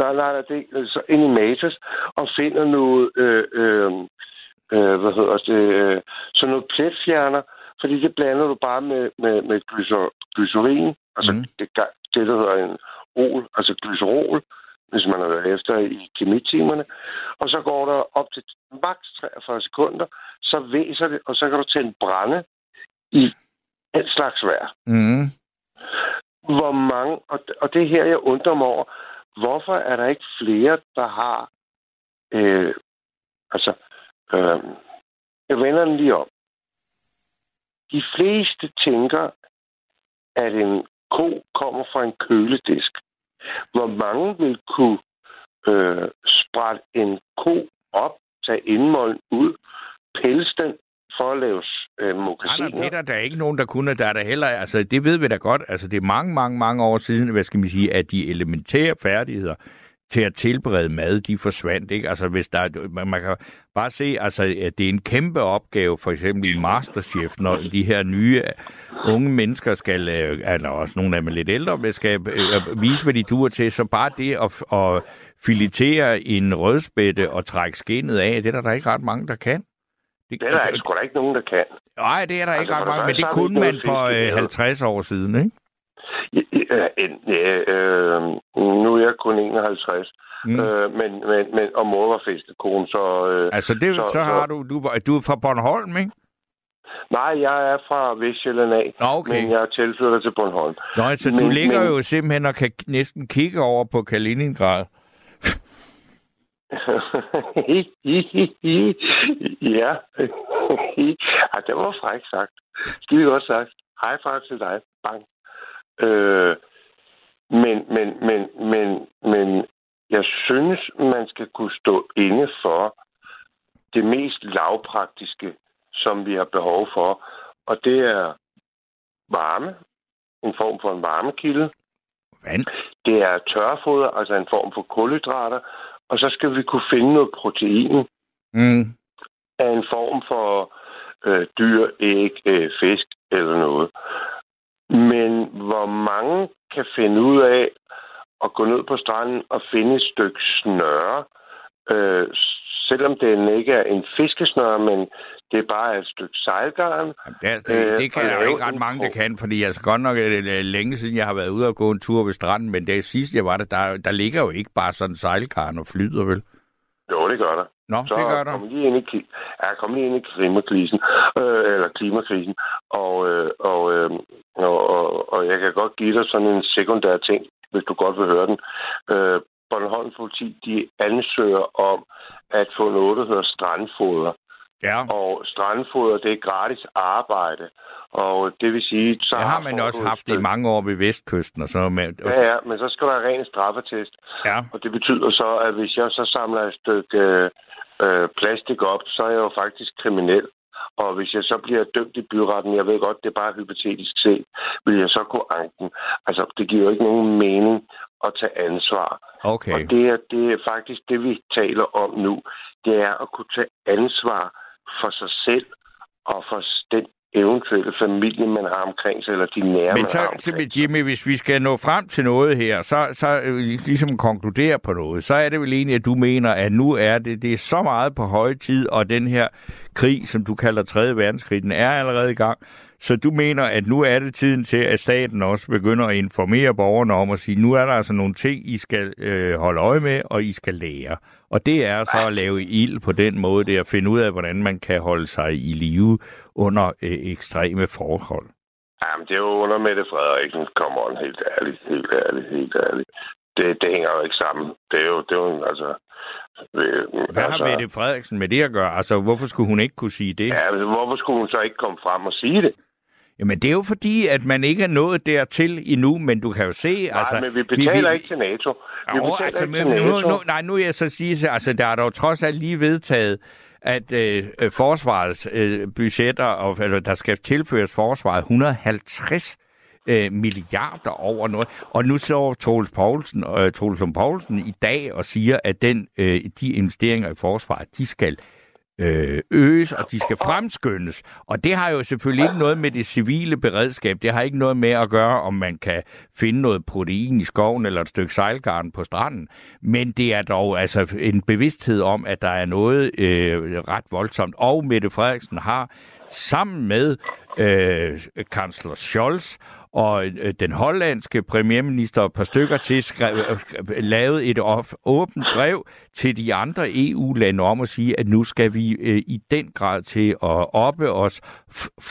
Nej, nej, nej, det er så ind i Matas og finder noget, øh, øh, øh, hvad hedder det, øh, sådan noget pletfjerner, fordi det blander du bare med, med, med glycer, glycerin, altså mm. det, det, der hedder en ol, altså glycerol, hvis man har været efter i kemitimerne. Og så går der op til maks 43 sekunder, så væser det, og så kan du tænde brænde i alt slags vejr Mm. hvor mange, og, og det er her, jeg undrer mig over, hvorfor er der ikke flere, der har, øh, altså, øh, jeg vender den lige om. De fleste tænker, at en ko kommer fra en køledisk. Hvor mange vil kunne øh, sprætte en ko op, tage indmålen ud, pelse den for at lave øh, Nej, mokassiner? nej, det er der, der er ikke nogen, der kunne. Der er der heller, altså det ved vi da godt. Altså det er mange, mange, mange år siden, hvad skal man sige, at de elementære færdigheder til at tilberede mad, de forsvandt, ikke? Altså hvis der, er- man, man kan bare se, altså at det er en kæmpe opgave, for eksempel i Masterchef, når de her nye øh, unge mennesker skal, øh, eller også nogle af dem er lidt ældre, men skal øh, vise, hvad de duer til, så bare det at, at filetere en rødspætte og trække skinnet af, det er der, der ikke ret mange, der kan. Det er der sgu da ikke nogen, der kan. Nej, det er der Altså, ikke ret det mange, men det kunne man for øh, havet. 50 år siden, ikke? En- ja, øh, nu er jeg kun 51, Mm. øh, men, men, men, og mor var fiskekone, så... Øh, Altså, det, så, så- har du, du, du er fra Bornholm, ikke? nej, jeg er fra Vestjylland af, okay. men jeg er tilflyttet til Bornholm. Nå, altså, du ligger men- jo simpelthen og kan næsten kigge over på Kaliningrad. [LAUGHS] ja. [LAUGHS] ja, det var frækt sagt. Skide godt sagt. High five til dig. Bang. Øh, men, men, men, men, men jeg synes, man skal kunne stå inde for det mest lavpraktiske, som vi har behov for. Og det er varme. En form for en varmekilde. Vand. Det er tørfoder, altså en form for kulhydrater. Og så skal vi kunne finde noget protein Mm. af en form for øh, dyr, æg, øh, fisk eller noget. Men hvor mange kan finde ud af at gå ned på stranden og finde et stykke snøre, øh, selvom det ikke er en fiskesnøre, men det er bare et stykke sejlgarn. Det, er- det, Øh, det kan der jo ikke ret mange, der kan, fordi altså godt nok er det øh, længe siden, jeg har været ude og gå en tur ved stranden, men det sidste, jeg var der, der, der ligger jo ikke bare sådan en sejlkarn og flyder, vel? Jo, det gør der. Nå, Så det gør der. kom lige ind i, ja, kom lige ind i klimakrisen, øh, eller klimakrisen, og, øh, og, øh, og, og, og, jeg kan godt give dig sådan en sekundær ting, hvis du godt vil høre den. Øh, Bornholm politi, de ansøger om at få noget, der hedder strandfoder. Ja, Og strandfoder, det er gratis arbejde. Og det vil sige... Så det har man får også haft i mange år ved Vestkysten og så med. Ja, ja, men så skal der have ren straffetest. ja. Og det betyder så, at hvis jeg så samler et stykke øh, plastik op, så er jeg jo faktisk kriminel. Og hvis jeg så bliver dømt i byretten, jeg ved godt, det er bare hypotetisk set, vil jeg så kunne anke den. Altså, det giver jo ikke nogen mening at tage ansvar. Okay. Og det er, det er faktisk det, vi taler om nu. Det er at kunne tage ansvar for sig selv og for den eventuelle familie, man har omkring sig, eller de nære, Men man så, har omkring så Jimmy, hvis vi skal nå frem til noget her, så, så øh, ligesom konkludere på noget, så er det vel egentlig, at du mener, at nu er det, det er så meget på høje tid, og den her krig, som du kalder 3. verdenskrig, den er allerede i gang. Så du mener, at nu er det tiden til, at staten også begynder at informere borgerne om at sige, nu er der altså nogle ting, I skal øh, holde øje med, og I skal lære. Og det er så at lave ild på den måde, det er at finde ud af, hvordan man kan holde sig i live under øh, ekstreme forhold. Jamen, det er jo under Mette Frederiksen. Kommer on, helt ærligt, helt ærligt, helt ærligt. Det, det hænger jo ikke sammen. Det er jo, det er jo altså... Øh, Hvad altså, har Mette Frederiksen med det at gøre? Altså, hvorfor skulle hun ikke kunne sige det? Ja, men hvorfor skulle hun så ikke komme frem og sige det? Jamen, det er jo fordi, at man ikke er nået dertil endnu, men du kan jo se... Nej, altså, men vi betaler ikke til NATO. Vi Jo, betaler altså, ikke men til nu, NATO. nu, nej, nu vil jeg så sige, altså, der er dog trods alt lige vedtaget, at øh, øh, forsvarets øh, budgetter, og, eller der skal tilføres forsvaret 150 øh, milliarder over noget. Og nu står Troels Poulsen, øh, Troels Poulsen i dag og siger, at den, øh, de investeringer i forsvaret, de skal øh, øges, og de skal fremskyndes. Og det har jo selvfølgelig ikke noget med det civile beredskab. Det har ikke noget med at gøre, om man kan finde noget protein i skoven eller et stykke sejlgarn på stranden. Men det er dog altså en bevidsthed om, at der er noget øh, ret voldsomt. Og Mette Frederiksen har sammen med øh, kansler Scholz og øh, den hollandske premierminister og et par stykker til skrev, skrev, lavet et åbent brev til de andre EU-lande om at sige, at nu skal vi øh, i den grad til at oppe os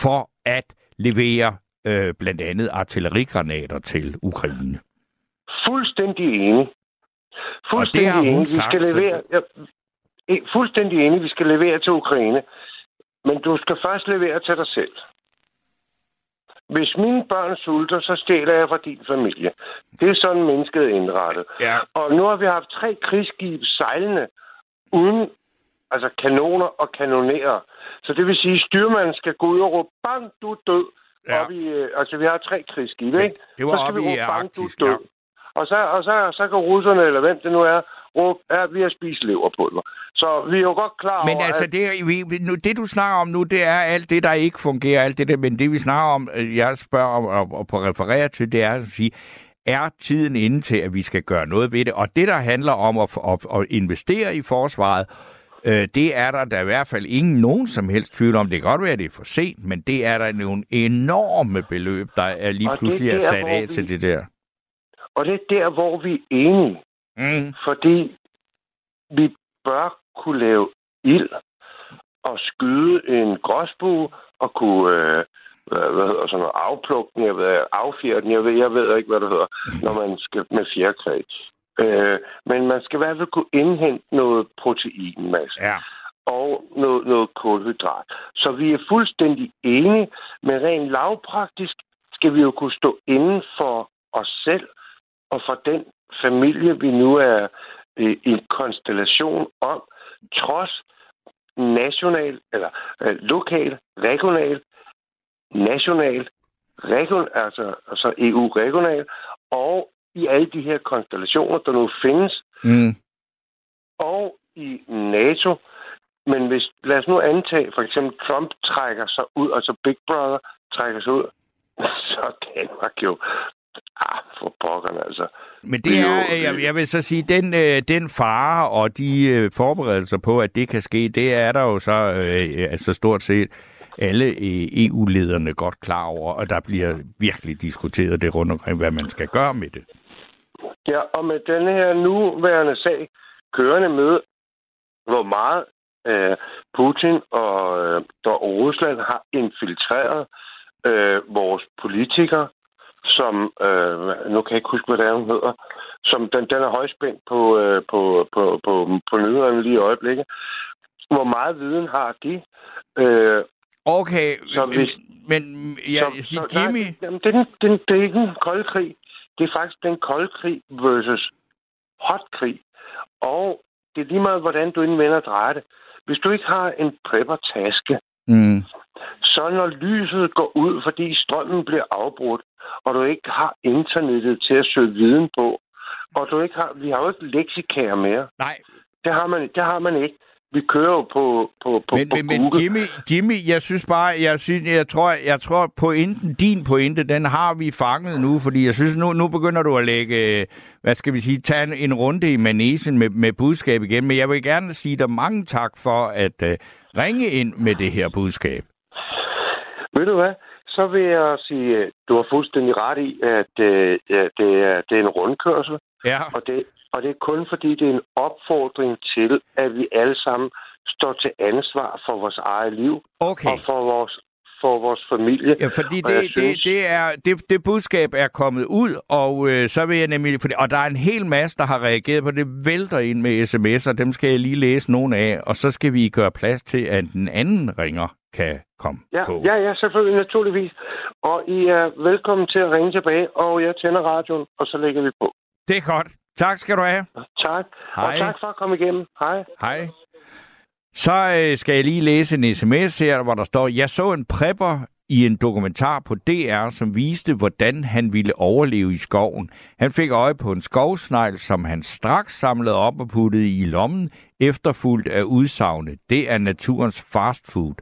for at levere øh, blandt andet artillerigranater til Ukraine. Fuldstændig enig. Fuldstændig enig. Vi skal levere, ja, fuldstændig enig, vi skal levere til Ukraine. Men du skal først levere til dig selv. Hvis mine børn sulter, så stjæler jeg fra din familie. Det er sådan mennesket er indrettet. Ja. Og nu har vi haft tre krigsskibe sejlende uden altså kanoner og kanonerer. Så det vil sige, at styrmanden skal gå ud og råbe, bang, du er død. Ja. Op i, øh, altså, vi har tre krigsskibe, ikke? Det var så skal vi råbe, bang, du er død. Ja. Og, så, og så, så kan russerne, eller hvem det nu er, råbe, ja, vi har spist leverpulver. Så vi er jo godt klar men over... altså, at... det, vi, nu, det du snakker om nu, det er alt det, der ikke fungerer, alt det der, men det vi snakker om, øh, jeg spørger om og, og på referere til, det er at sige, er tiden inde til, at vi skal gøre noget ved det? Og det, der handler om at, at, at investere i forsvaret, øh, det er der der i hvert fald ingen nogen som helst tvivl om. Det kan godt være, at det er for sent, men det er der nogle enorme beløb, der er lige pludselig er sat af vi... til det der. Og det er der, hvor vi er enige. Mm. Fordi vi bør kunne lave ild og skyde en gråsbue og kunne øh, hvad, hedder sådan noget, afplukke den, jeg ved, affjerde den, jeg ved, jeg ved ikke, hvad det hedder, når man skal med fjerkræ. Øh, men man skal i hvert fald kunne indhente noget proteinmasse. Ja. Og noget, noget kulhydrat. Så vi er fuldstændig enige, men rent lavpraktisk skal vi jo kunne stå inden for os selv og for den familie, vi nu er øh, i konstellation om, trods national, eller øh, lokal, regional, national, region, altså, altså EU-regional, og i alle de her konstellationer, der nu findes, mm. og i NATO. Men hvis, lad os nu antage, for eksempel Trump trækker sig ud, altså Big Brother trækker sig ud, [LAUGHS] så er Danmark jo Ah, for pokkerne, altså. Men det er, jeg, jeg vil så sige, den, øh, den fare og de øh, forberedelser på, at det kan ske, det er der jo så øh, altså stort set alle øh, EU-lederne godt klar over, og der bliver virkelig diskuteret det rundt omkring, hvad man skal gøre med det. Ja, og med den her nuværende sag kørende med, hvor meget øh, Putin og, øh, og Rusland har infiltreret øh, vores politikere, som, øh, nu kan jeg ikke huske, hvad det er, hun hedder, som den, den er højspændt på, øh, på, på, på, på nyhederne lige i øjeblikket. Hvor meget viden har de? Øh, okay, så hvis, men ja, så, siger så, Jimmy... Nej, jamen, det, er den, den, det er ikke en kold krig. Det er faktisk den kold krig versus hot krig. Og det er lige meget, hvordan du indvender drejer det. Hvis du ikke har en prepper-taske, mm. Så når lyset går ud, fordi strømmen bliver afbrudt, og du ikke har internettet til at søge viden på, og du ikke har, vi har jo ikke leksikær mere. Nej. Det har man, det har man ikke. Vi kører jo på, på, på, men, på men, men Jimmy, Jimmy, jeg synes bare, jeg, synes, jeg tror, jeg tror pointen, din pointe, den har vi fanget nu, fordi jeg synes, nu, nu begynder du at lægge, hvad skal vi sige, tage en, en runde i manesen med, med budskab igen, men jeg vil gerne sige dig mange tak for at uh, ringe ind med det her budskab. Ved du hvad? så vil jeg sige, at du har fuldstændig ret i, at øh, ja, det, er, det er en rundkørsel. Ja. Og, det, og det er kun fordi, det er en opfordring til, at vi alle sammen står til ansvar for vores eget liv. Okay. Og for vores, for vores familie. Ja, fordi det, synes... det, det, er, det, det budskab er kommet ud, og øh, så vil jeg nemlig... Fordi, og der er en hel masse, der har reageret på det, vælter ind med sms'er, dem skal jeg lige læse nogle af, og så skal vi gøre plads til, at den anden ringer kan komme ja, på. Ja, ja, selvfølgelig, naturligvis. Og I er velkommen til at ringe tilbage, og jeg tænder radioen, og så lægger vi på. Det er godt. Tak skal du have. Tak. Hej. Og tak for at komme igennem. Hej. Hej. Så øh, skal jeg lige læse en sms her, hvor der står, jeg så en prepper i en dokumentar på DR, som viste, hvordan han ville overleve i skoven. Han fik øje på en skovsnegl, som han straks samlede op og puttede i lommen, efterfulgt af udsagnet. Det er naturens fast food.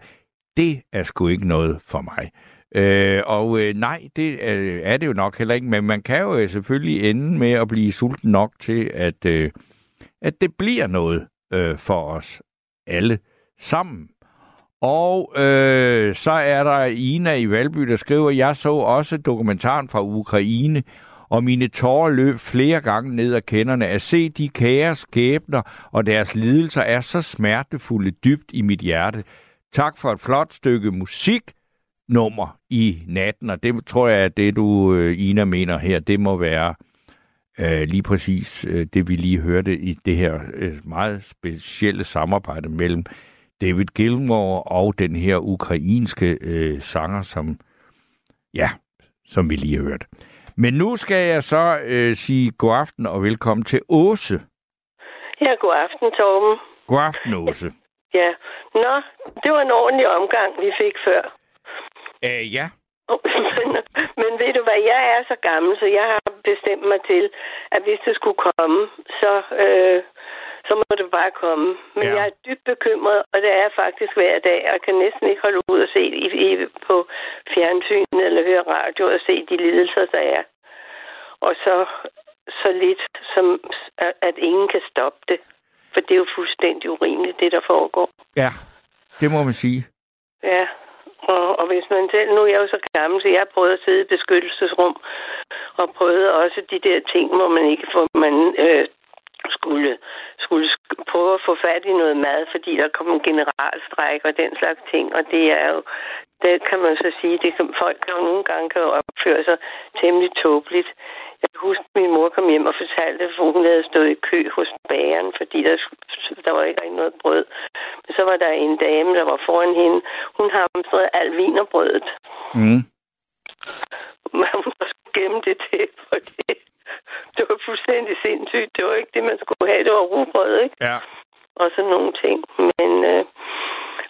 Det er sgu ikke noget for mig. Øh, og øh, nej, det øh, er det jo nok heller ikke, men man kan jo øh, selvfølgelig ende med at blive sulten nok til, at, øh, at det bliver noget øh, for os alle sammen. Og øh, så er der Ina i Valby, der skriver, jeg så også dokumentaren fra Ukraine, og mine tårer løb flere gange ned ad kenderne. At se de kære skæbner og deres lidelser er så smertefulde dybt i mit hjerte. Tak for et flot stykke musik nummer i natten, og det tror jeg er det, du, øh, Ina, mener her. Det må være øh, lige præcis øh, det, vi lige hørte i det her øh, meget specielle samarbejde mellem David Gilmour og den her ukrainske øh, sanger, som, ja, som vi lige hørte. Men nu skal jeg så øh, sige god aften og velkommen til Åse. Ja, god aften, Torben. God aften, Åse. Ja. Nå, det var en ordentlig omgang, vi fik før. Æh, ja. [LAUGHS] men, men ved du hvad, jeg er så gammel, så jeg har bestemt mig til, at hvis det skulle komme, så, øh, så må det bare komme. Men ja. jeg er dybt bekymret, og det er faktisk hver dag. Jeg kan næsten ikke holde ud og se i, i, på fjernsynet eller høre radio og se de lidelser, der er. Og så, så lidt, som, at ingen kan stoppe det. For det er jo fuldstændig urimeligt, det der foregår. Ja, det må man sige. Ja, og, og hvis man selv, nu er jeg jo så gammel, så jeg har prøvet at sidde i beskyttelsesrum, og prøvet også de der ting, hvor man ikke får, man øh, skulle, skulle prøve at få fat i noget mad, fordi der kom en generalstræk og den slags ting, og det er jo, det kan man så sige, det kan, folk kan jo nogle gange kan opføre sig temmelig tåbeligt. Jeg kan huske, at min mor kom hjem og fortalte, at hun havde stået i kø hos bageren, fordi der, der var ikke rigtig noget brød. Men så var der en dame, der var foran hende. Hun hamstrede al vinerbrødet. Mm. [LAUGHS] Hun skulle gemme det til, for det, det var fuldstændig sindssygt. Det var ikke det, man skulle have. Det var rugbrød, ikke? Ja. Og sådan nogle ting. Men, øh,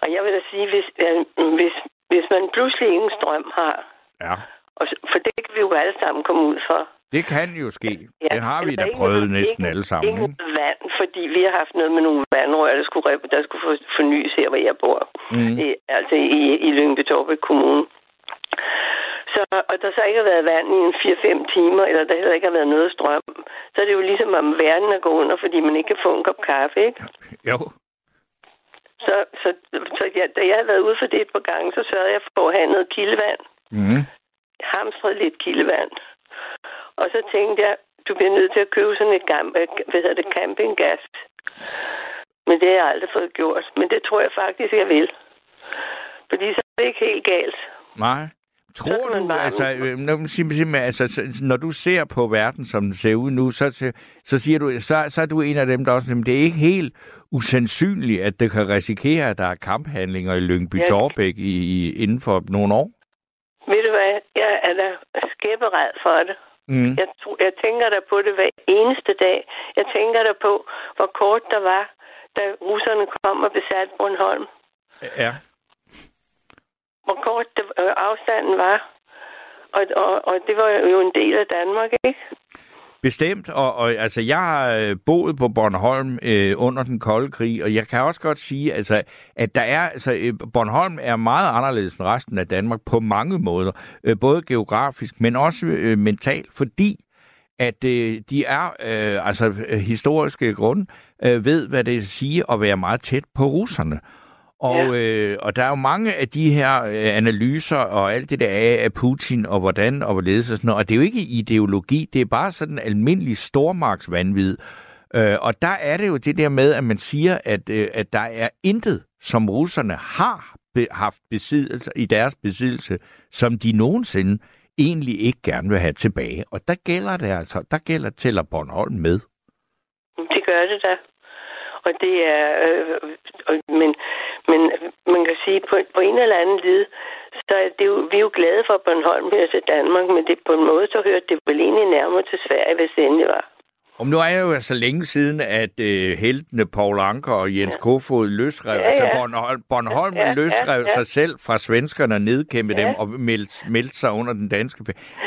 og jeg vil da sige, hvis, øh, hvis, hvis man pludselig ingen strøm har, ja. og, for det kan vi jo alle sammen komme ud for. Det kan jo ske. Ja, det har vi da prøvet ikke, næsten ikke, alle sammen. Ikke vand, fordi vi har haft noget med nogle vandrør, der skulle, der skulle fornyes her, hvor jeg bor. Mm. I, altså i, i Lyngby Kommune. Så, og der så ikke har været vand i en 4-5 timer, eller der heller ikke har været noget strøm, så er det jo ligesom, om verden er gået under, fordi man ikke kan få en kop kaffe, ikke? Jo. Så, så, så ja, da jeg havde været ude for det et par gange, så sørgede jeg for at have noget kildevand. Mm. Hamstrede lidt kildevand. Og så tænkte jeg, du bliver nødt til at købe sådan et gam, øh, hvad hedder det, campinggas. Men det har jeg aldrig fået gjort. Men det tror jeg faktisk, jeg vil. Fordi så er det ikke helt galt. Nej. Tror du, altså, øh, når, altså, når du ser på verden, som den ser ud nu, så, så siger du, så, så er du en af dem, der også, det er ikke helt usandsynligt, at det kan risikere, at der er kamphandlinger i Lyngby Torbæk i, i, inden for nogle år? Ved du hvad, jeg er da skæberet for det. Mm. Jeg, jeg tænker der på det hver eneste dag. Jeg tænker der på, hvor kort der var, da russerne kom og besatte Bornholm. Ja hvor kort det, øh, afstanden var. Og, og, og det var jo en del af Danmark, ikke? Bestemt, og, og altså, jeg har øh, boet på Bornholm øh, under den kolde krig, og jeg kan også godt sige, altså, at der er, altså, øh, Bornholm er meget anderledes end resten af Danmark på mange måder, øh, både geografisk, men også øh, mentalt, fordi at øh, de er, øh, altså øh, historiske grund, øh, ved, hvad det siger at være meget tæt på russerne. Og, ja. øh, og der er jo mange af de her øh, analyser og alt det der af, af Putin og hvordan og hvorledes og sådan noget. Og det er jo ikke ideologi, det er bare sådan almindelig stormarksvandvid. Øh, og der er det jo det der med, at man siger, at, øh, at der er intet, som russerne har be- haft besiddelse, i deres besiddelse, som de nogensinde egentlig ikke gerne vil have tilbage. Og der gælder det altså, der gælder tæller Bornholm med. Det gør det da. Og det er, øh, men, men man kan sige, på, på en eller anden led, så er det jo, vi er jo glade for, at Bornholm hører til Danmark, men det, på en måde, så hører det vel egentlig nærmere til Sverige, hvis det endelig var. Om nu er det jo så altså længe siden, at øh, heltene Paul Anker og Jens ja. Kofod løsrev, ja, ja. altså Bornholm, Bornholm ja, ja, løsrev ja, ja. sig selv fra svenskerne og nedkæmpe ja. dem og meldte, meldte sig under den danske...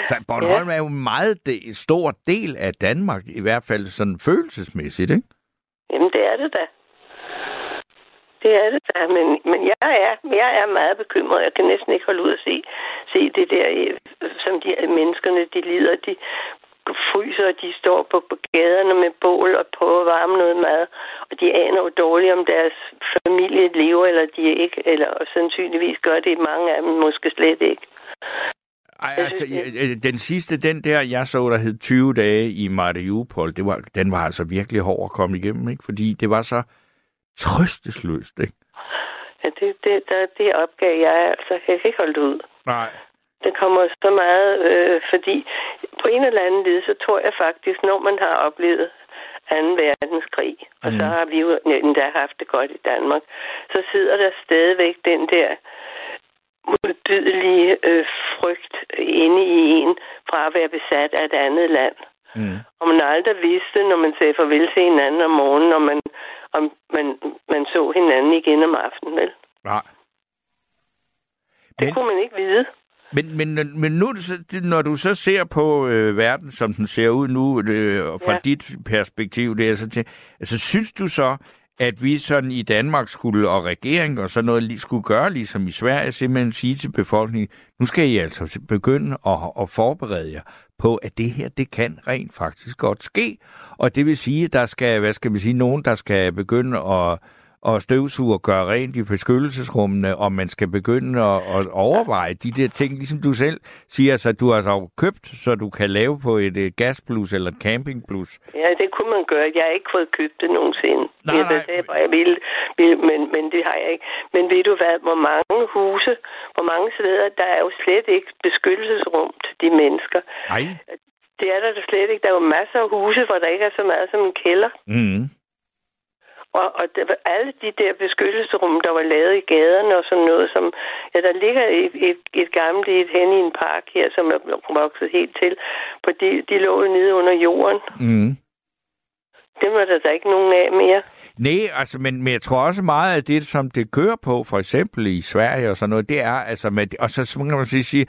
Så Bornholm ja. er jo en meget de, stor del af Danmark, i hvert fald sådan følelsesmæssigt, ikke? Jamen, det er det da. Det er det da, men, men jeg, er, jeg er meget bekymret. Jeg kan næsten ikke holde ud at se, se det der, øh, som de øh, menneskerne, de lider. De fryser, og de står på, på gaderne med bål og prøver at varme noget mad. Og de aner jo dårligt, om deres familie lever, eller de ikke, eller og sandsynligvis gør det mange af dem måske slet ikke. Ej, altså, den sidste, den der, jeg så, der hed 20 dage i Mariupol, det var, den var altså virkelig hård at komme igennem, ikke? Fordi det var så trøstesløst, ikke? Ja, det, det, der, det opgav jeg, altså jeg kan ikke holde det ud. Nej. Det kommer så meget, øh, fordi på en eller anden led, så tror jeg faktisk, når man har oplevet 2. verdenskrig, mm. og så mhm. har vi jo endda haft det godt i Danmark, så sidder der stadigvæk den der modbydelige øh, frygt inde i en fra at være besat af et andet land. Mm. Og man aldrig vidste, når man sagde farvel til hinanden om morgenen, om man, om man, man så hinanden igen om aftenen, vel? Nej. Det men, kunne man ikke vide. Men, men, men nu, når du så ser på øh, verden, som den ser ud nu, øh, fra ja. dit perspektiv, det er så til, altså synes du så, at vi sådan i Danmark skulle, og regering og sådan noget, skulle gøre ligesom i Sverige, simpelthen sige til befolkningen, nu skal I altså begynde at, at forberede jer på, at det her, det kan rent faktisk godt ske. Og det vil sige, at der skal, hvad skal man sige, nogen, der skal begynde at og støvsuge og gøre rent i beskyttelsesrummene, og man skal begynde at, at overveje de der ting, ligesom du selv siger, så du har så købt, så du kan lave på et uh, gasplus eller et campingplus. Ja, det kunne man gøre. Jeg har ikke fået købt det nogensinde. Nej, jeg nej. Det, jeg ville, ville men, men det har jeg ikke. Men ved du hvad, hvor mange huse, hvor mange steder, der er jo slet ikke beskyttelsesrum til de mennesker. Nej. Det er der slet ikke. Der er jo masser af huse, hvor der ikke er så meget som en kælder. Mm. Og, og det var alle de der beskyttelsesrum, der var lavet i gaderne og sådan noget, som, ja, der ligger et, et, et gammelt et hen i en park her, som er vokset helt til, for de, de lå nede under jorden. Mm. Det var der da ikke nogen af mere. Nej, altså, men, men jeg tror også meget af det, som det kører på, for eksempel i Sverige og sådan noget, det er, altså, med, og så kan man sige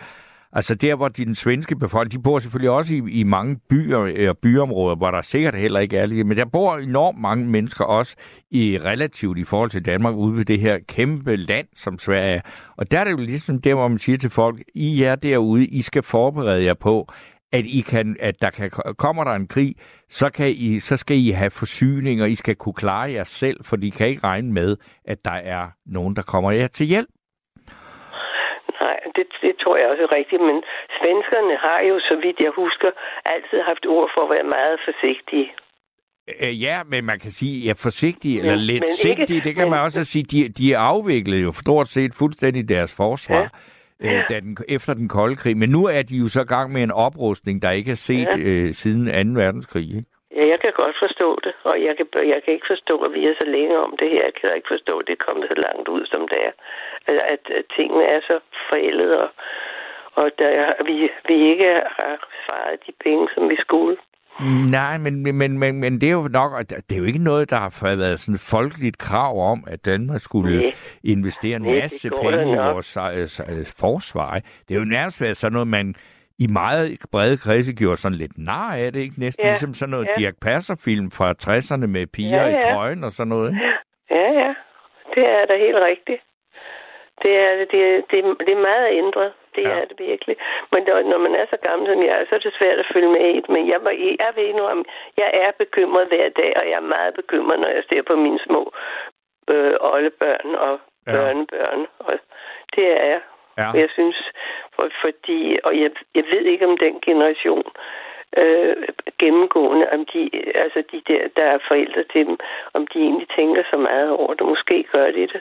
Altså der, hvor den svenske befolkning, de bor selvfølgelig også i, i mange byer og øh, byområder, hvor der sikkert heller ikke er lige, men der bor enormt mange mennesker også i relativt i forhold til Danmark ude ved det her kæmpe land, som Sverige er. Og der er det jo ligesom der, hvor man siger til folk, I er derude, I skal forberede jer på, at I kan, at der kan, kommer der en krig, så, kan I, så skal I have forsyning, og I skal kunne klare jer selv, for de kan ikke regne med, at der er nogen, der kommer jer til hjælp. Nej, det, det tror jeg også er rigtigt, men svenskerne har jo, så vidt jeg husker, altid haft ord for at være meget forsigtige. Øh, ja, men man kan sige, ja, forsigtige eller lidt sigtige, det kan men, man også sige, de, de er afviklet jo stort set fuldstændig deres forsvar. Ja. Øh, da den, efter den kolde krig. Men nu er de jo så gang med en oprustning, der ikke er set ja. øh, siden 2. verdenskrig. Ikke? Ja, jeg kan godt forstå det, og jeg kan, jeg kan ikke forstå, at vi er så længe om det her. Jeg kan ikke forstå, at det er kommet så langt ud, som det er. Altså, at, at tingene er så forældet, og, og der, vi, vi ikke har svaret de penge, som vi skulle. Nej, men, men, men, men det er jo nok, det er jo ikke noget, der har været sådan et folkeligt krav om, at Danmark skulle Nej. investere en masse Nej, penge i vores uh, forsvar. Det er jo nærmest været sådan noget, man i meget brede kredse gjorde sådan lidt nar af det, ikke? Næsten ja. ligesom sådan noget ja. Dirk Passer-film fra 60'erne med piger ja, ja. i trøjen og sådan noget. [LAUGHS] Ja, ja. Det er da helt rigtigt. Det er, det, det, det er meget ændret. Det ja. er det virkelig. Men der, når man er så gammel som jeg er, så er det svært at følge med i det. Men jeg, jeg ved nu, om jeg er bekymret hver dag, og jeg er meget bekymret, når jeg ser på mine små øh, oldebørn og børnebørn. Ja. Og det er jeg. Ja. Jeg synes, for, fordi, og jeg, jeg ved ikke om den generation øh, gennemgående, om de, altså de der, der er forældre til dem, om de egentlig tænker så meget over det. Måske gør de det.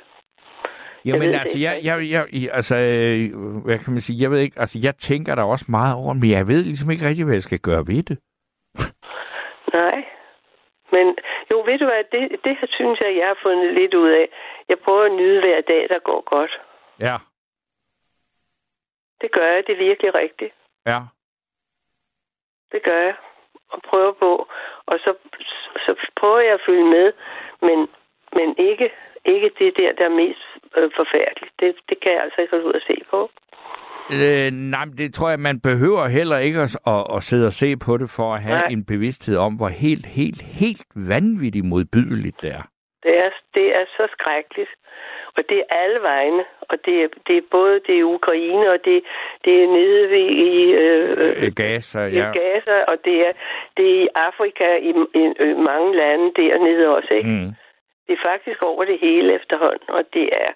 Jamen jeg altså, jeg, jeg, jeg, altså, øh, hvad kan man sige, jeg ved ikke, altså, jeg tænker der også meget over, men jeg ved ligesom ikke rigtig, hvad jeg skal gøre ved det. Nej. Men jo, ved du hvad, det, det synes jeg, jeg har fundet lidt ud af. Jeg prøver at nyde hver dag, der går godt. Ja. Det gør jeg, det er virkelig rigtigt. Ja. Det gør jeg. og prøver på, og så, så prøver jeg at følge med, men, men ikke, ikke det der, der er mest øh, forfærdeligt. Det, det kan jeg altså ikke ud og se på. Øh, nej, det tror jeg, man behøver heller ikke at, at, at sidde og se på det, for at have nej. en bevidsthed om, hvor helt, helt, helt vanvittigt modbydeligt det er. Det er, det er så skrækkeligt. Og det er alle vegne. Og det er, det er både det er Ukraine, og det, det er nede ved i øh, øh Gaza, ja. I Gaza, og det er, det er i Afrika, i, i, i mange lande dernede også. Ikke? Mm. Det er faktisk over det hele efterhånden, og det er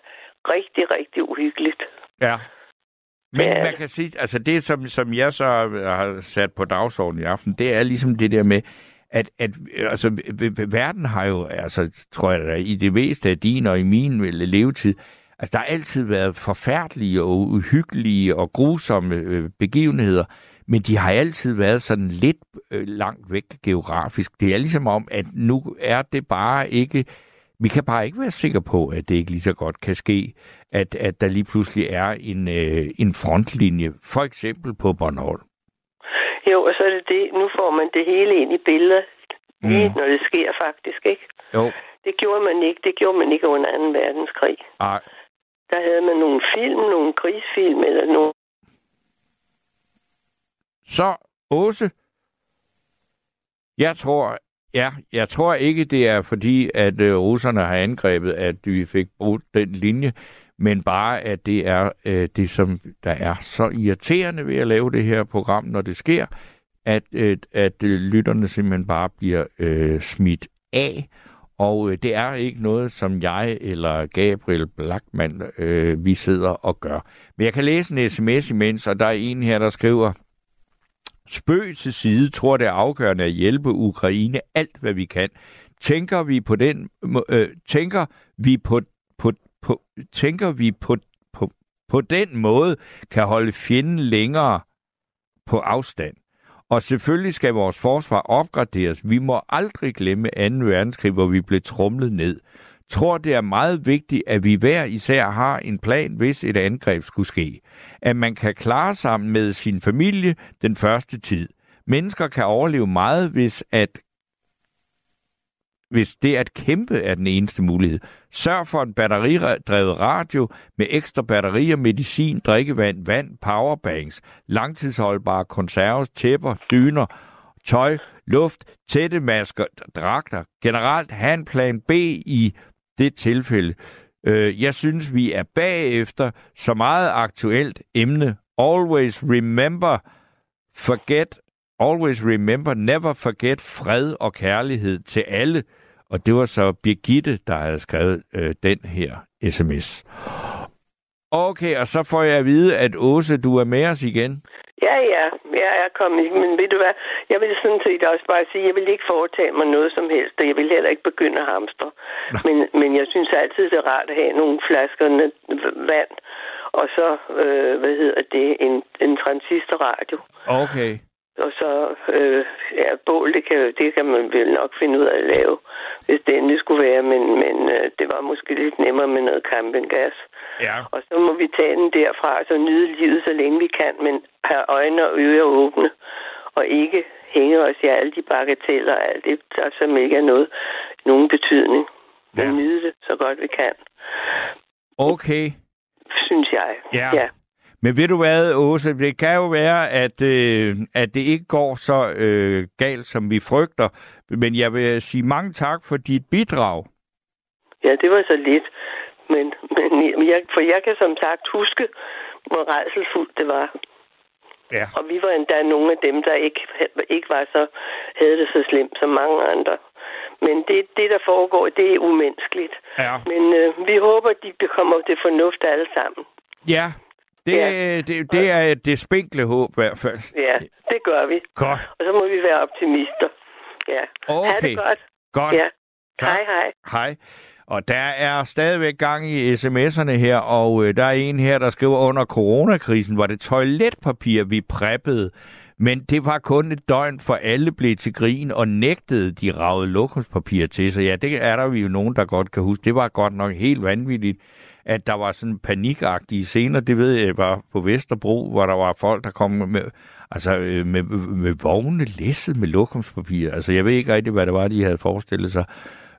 rigtig, rigtig uhyggeligt. Ja. Men ja. man kan sige, altså det, som, som jeg så har sat på dagsordenen i aften, det er ligesom det der med, at, at altså, verden har jo, altså, tror jeg, i det meste af din og i min øh, levetid, altså, der har altid været forfærdelige og uhyggelige og grusomme øh, begivenheder, men de har altid været sådan lidt øh, langt væk geografisk. Det er ligesom om, at nu er det bare ikke vi kan bare ikke være sikre på, at det ikke lige så godt kan ske, at, at der lige pludselig er en, øh, en frontlinje, for eksempel på Bornholm. Jo, og så er det det, nu får man det hele ind i billedet, lige mm. når det sker faktisk, ikke? Jo. Det gjorde man ikke, det gjorde man ikke under 2. verdenskrig. Nej. Der havde man nogle film, nogle krigsfilm eller nogle... Så, Åse, jeg tror, Ja, jeg tror ikke, det er fordi, at øh, russerne har angrebet, at vi fik brugt den linje, men bare, at det er øh, det, som der er så irriterende ved at lave det her program, når det sker, at, øh, at øh, lytterne simpelthen bare bliver øh, smidt af. Og øh, det er ikke noget, som jeg eller Gabriel Blackman, øh, vi sidder og gør. Men jeg kan læse en sms imens, og der er en her, der skriver, Spøg til side tror det er afgørende at hjælpe Ukraine alt, hvad vi kan. Tænker vi på den, øh, tænker vi på, på, på, tænker vi på, på, på den måde kan holde fjenden længere på afstand. Og selvfølgelig skal vores forsvar opgraderes. Vi må aldrig glemme 2. verdenskrig, hvor vi blev trumlet ned tror, det er meget vigtigt, at vi hver især har en plan, hvis et angreb skulle ske. At man kan klare sammen med sin familie den første tid. Mennesker kan overleve meget, hvis at hvis det at kæmpe er den eneste mulighed. Sørg for en batteridrevet radio med ekstra batterier, medicin, drikkevand, vand, powerbanks, langtidsholdbare konserves, tæpper, dyner, tøj, luft, tætte masker, dragter. Generelt have en plan B i det tilfælde. Øh, jeg synes, vi er bagefter så meget aktuelt emne. Always remember, forget, always remember, never forget fred og kærlighed til alle. Og det var så Birgitte, der havde skrevet øh, den her sms. Okay, og så får jeg at vide, at Åse, du er med os igen. Ja, ja, jeg er kommet. Men ved du hvad, jeg vil sådan set også bare sige, jeg vil ikke foretage mig noget som helst, og jeg vil heller ikke begynde at hamstre. Men, men jeg synes altid, det er rart at have nogle flasker vand, og så, øh, hvad hedder det, en, en transistorradio. Okay. Og så, øh, ja, bål, det kan, det kan man vel nok finde ud af at lave, hvis det endelig skulle være, men, men øh, det var måske lidt nemmere med noget campinggas. Ja. Og så må vi tage den derfra, og så nyde livet, så længe vi kan, men have øjne og ører åbne, og ikke hænge os i alle de bagateller og alt det, der som ikke er noget, nogen betydning. Men ja. nyde det så godt vi kan. Okay. Synes jeg. Ja. ja. Men ved du hvad, Åse, det kan jo være, at, øh, at det ikke går så øh, galt, som vi frygter. Men jeg vil sige mange tak for dit bidrag. Ja, det var så lidt. Men, men jeg, for jeg kan som sagt huske, hvor rejselfuldt det var. Ja. Og vi var endda nogle af dem, der ikke, ikke var så, havde det så slemt som mange andre. Men det, det der foregår, det er umenneskeligt. Ja. Men øh, vi håber, de kommer til fornuft alle sammen. Ja, det, ja. det, det er det spinkle håb i hvert fald. Ja, det gør vi. Godt. Og så må vi være optimister. Ja. Okay. Ha' det godt. Godt. Ja. Hej, hej. Hej. Og der er stadigvæk gang i sms'erne her, og øh, der er en her, der skriver, under coronakrisen var det toiletpapir, vi preppede Men det var kun et døgn, for alle blev til grin og nægtede de ravede lokumspapir til. Så ja, det er der vi jo nogen, der godt kan huske. Det var godt nok helt vanvittigt, at der var sådan panikagtige scener. Det ved jeg var på Vesterbro, hvor der var folk, der kom med, altså, øh, med, med vogne læsset med lokumspapir. Altså, jeg ved ikke rigtig, hvad det var, de havde forestillet sig.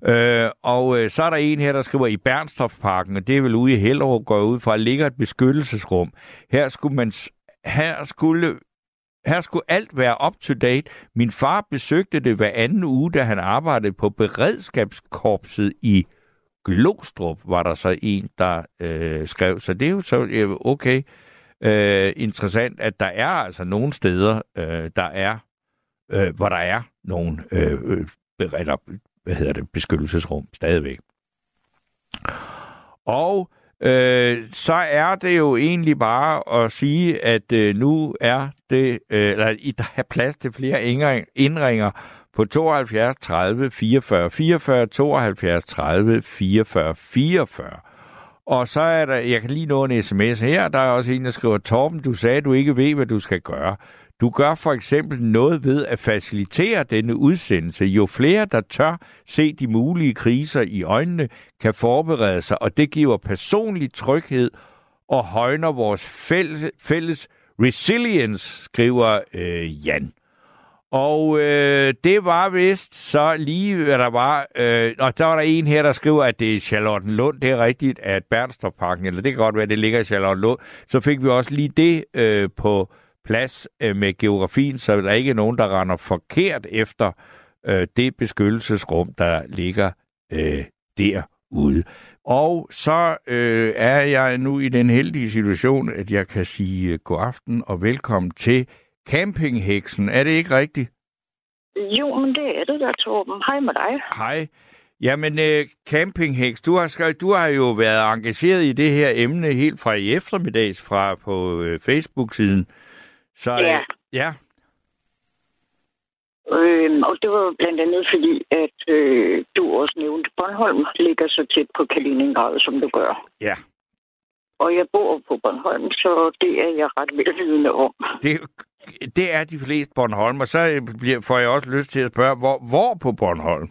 Øh, og øh, så er der en her, der skriver, i Bernstofparken, og det er vel ude i Hellerup, går ud fra, ligger et beskyttelsesrum. Her skulle man her skulle her skulle alt være up to date. Min far besøgte det hver anden uge, da han arbejdede på beredskabskorpset i Glostrup, var der så en, der øh, skrev. Så det er jo så øh, okay øh, interessant, at der er altså nogle steder, øh, der er, øh, hvor der er nogle øh, øh, eller, hvad hedder det, beskyttelsesrum stadigvæk. Og øh, så er det jo egentlig bare at sige, at øh, nu er det, øh, eller der er plads til flere indringer på 72 30 44 44, 72 30 44 44. Og så er der, jeg kan lige nå en sms her, der er også en, der skriver, Torben, du sagde, at du ikke ved, hvad du skal gøre. Du gør for eksempel noget ved at facilitere denne udsendelse. Jo flere, der tør se de mulige kriser i øjnene, kan forberede sig, og det giver personlig tryghed og højner vores fælles, fælles resilience, skriver øh, Jan. Og øh, det var vist så lige, hvad der var. Øh, og der var der en her, der skriver, at det er Charlottenlund. Det er rigtigt, at Bernstofparken, eller det kan godt være, at det ligger i Charlottenlund. Så fik vi også lige det øh, på plads øh, med geografien, så der er ikke nogen, der render forkert efter øh, det beskyttelsesrum, der ligger øh, derude. Og så øh, er jeg nu i den heldige situation, at jeg kan sige øh, god aften og velkommen til Campingheksen. Er det ikke rigtigt? Jo, men det er det der, Torben. Hej med dig. Hej. Jamen, øh, Campingheks, du har, skrevet, du har jo været engageret i det her emne helt fra i eftermiddags fra på øh, Facebook-siden. Så ja. Øh, ja. Øhm, og det var blandt andet fordi, at øh, du også nævnte, Bornholm ligger så tæt på Kaliningrad, som du gør. Ja. Og jeg bor på Bornholm, så det er jeg ret velvidende om. Det, det er de fleste Bornholm, og så bliver, får jeg også lyst til at spørge, hvor, hvor på Bornholm?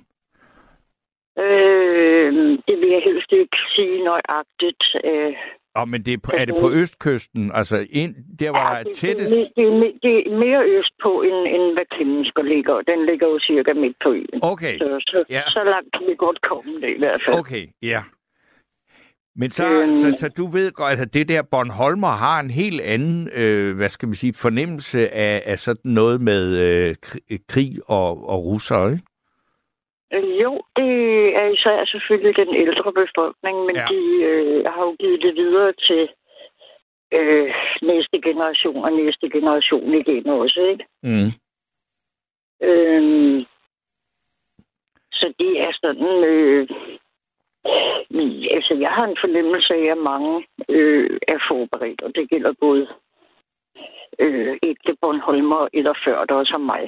Øh, det vil jeg helst ikke sige nøjagtigt. Øh, Oh, men det er, på, er det på østkysten? Altså ind, der var ja, det, tættest? Det, det, det er mere øst på, end, end hvad Klemmensker ligger. Den ligger jo cirka midt på øen. Okay. Så, så, ja. så langt kan vi godt komme det i hvert fald. Okay, ja. Men så, øhm, så, så du ved godt, at det der Bornholmer har en helt anden, øh, hvad skal man sige, fornemmelse af, af sådan noget med øh, krig og, og russer, ikke? Øh, jo, det er især selvfølgelig den ældre befolkning, men ja. de øh, har jo givet det videre til øh, næste generation og næste generation igen også, ikke? Mm. Øhm, så det er sådan... Øh, altså, jeg har en fornemmelse af, at mange øh, er forberedt, og det gælder både øh, ægte Bornholmer eller før der som mig.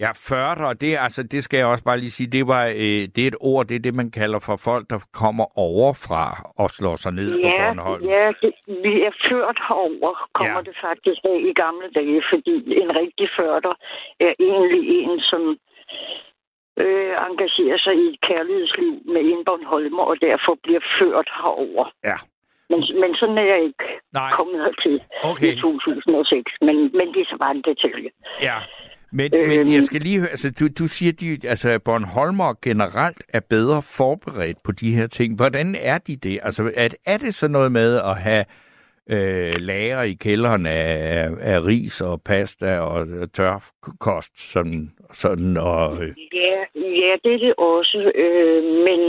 Ja, 40, det, altså, det skal jeg også bare lige sige, det, var, øh, det er et ord, det er det, man kalder for folk, der kommer overfra og slår sig ned ja, på Bornholm. Ja, det, vi er ført herover, kommer ja. det faktisk af i gamle dage, fordi en rigtig førter er egentlig en, som øh, engagerer sig i et kærlighedsliv med en Bornholmer, og derfor bliver ført herover. Ja. Men, men sådan er jeg ikke Nej. kommet hertil okay. i 2006. Men, men det er så bare en detalje. Ja, men, øhm, men jeg skal lige høre, altså du, du siger, at altså, Bornholmer generelt er bedre forberedt på de her ting. Hvordan er de det? Altså er, er det så noget med at have øh, lager i kælderen af, af ris og pasta og tørkost, sådan, sådan og... Øh... Ja, ja, det er det også, øh, men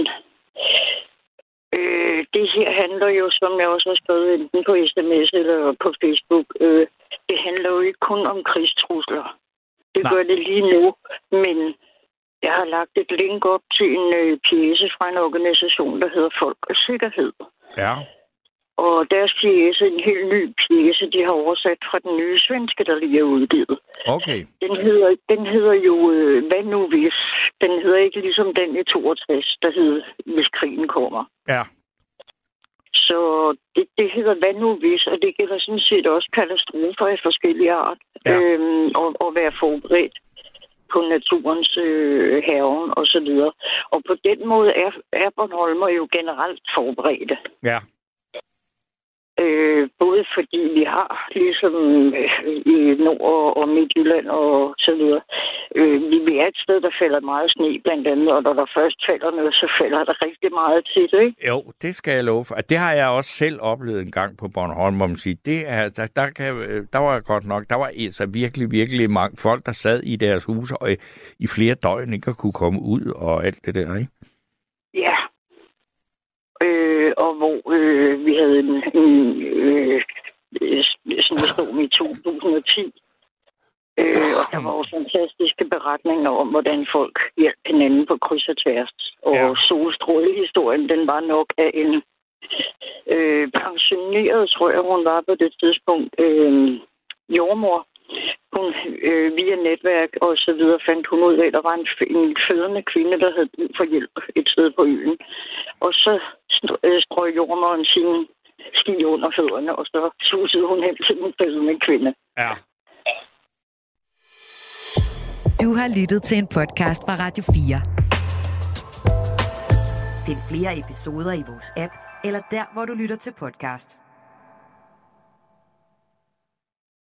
øh, det her handler jo, som jeg også har skrevet enten på sms eller på Facebook, øh, det handler jo ikke kun om krigstrusler. Det Nej. gør det lige nu, men jeg har lagt et link op til en øh, pjæse fra en organisation, der hedder Folk og Sikkerhed. Ja. Og deres pjæse, en helt ny pjæse, de har oversat fra den nye svenske, der lige er udgivet. Okay. Den hedder, den hedder jo, øh, hvad nu hvis? Den hedder ikke ligesom den i 62, der hedder, hvis krigen kommer. Ja. Så det, det hedder hvad nu hvis, og det gælder sådan set også katastrofer af forskellige art. Ja. Øhm, og, og være forberedt på naturens øh, haven og så videre. Og på den måde er, er Bornholmer jo generelt forberedte. Ja. Øh, både fordi vi har, ligesom øh, i Nord- og Midtjylland og så videre, øh, vi er et sted, der falder meget sne blandt andet, og når der først falder noget, så falder der rigtig meget tit, ikke? Jo, det skal jeg love for. Det har jeg også selv oplevet en gang på Bornholm, hvor man siger, det er, der, der, kan, der var godt nok, der var altså virkelig, virkelig mange folk, der sad i deres huse og i, i flere døgn ikke kunne komme ud og alt det der, ikke? Ja, øh, og hvor øh, vi havde en, en øh, sådan en i 2010. Øh, og der var jo fantastiske beretninger om, hvordan folk hjalp hinanden på kryds og tværs. Og ja. solstrålehistorien, den var nok af en øh, pensioneret, tror jeg, hun var på det tidspunkt, øh, jordmor, hun øh, via netværk og så videre fandt hun ud af, at der var en, en fødende kvinde, der havde brug for hjælp et sted på øen. Og så øh, strøg jordmoren sin ski under fødderne, og så susede hun hen til den fødende kvinde. Ja. Du har lyttet til en podcast fra Radio 4. Find flere episoder i vores app, eller der, hvor du lytter til podcast.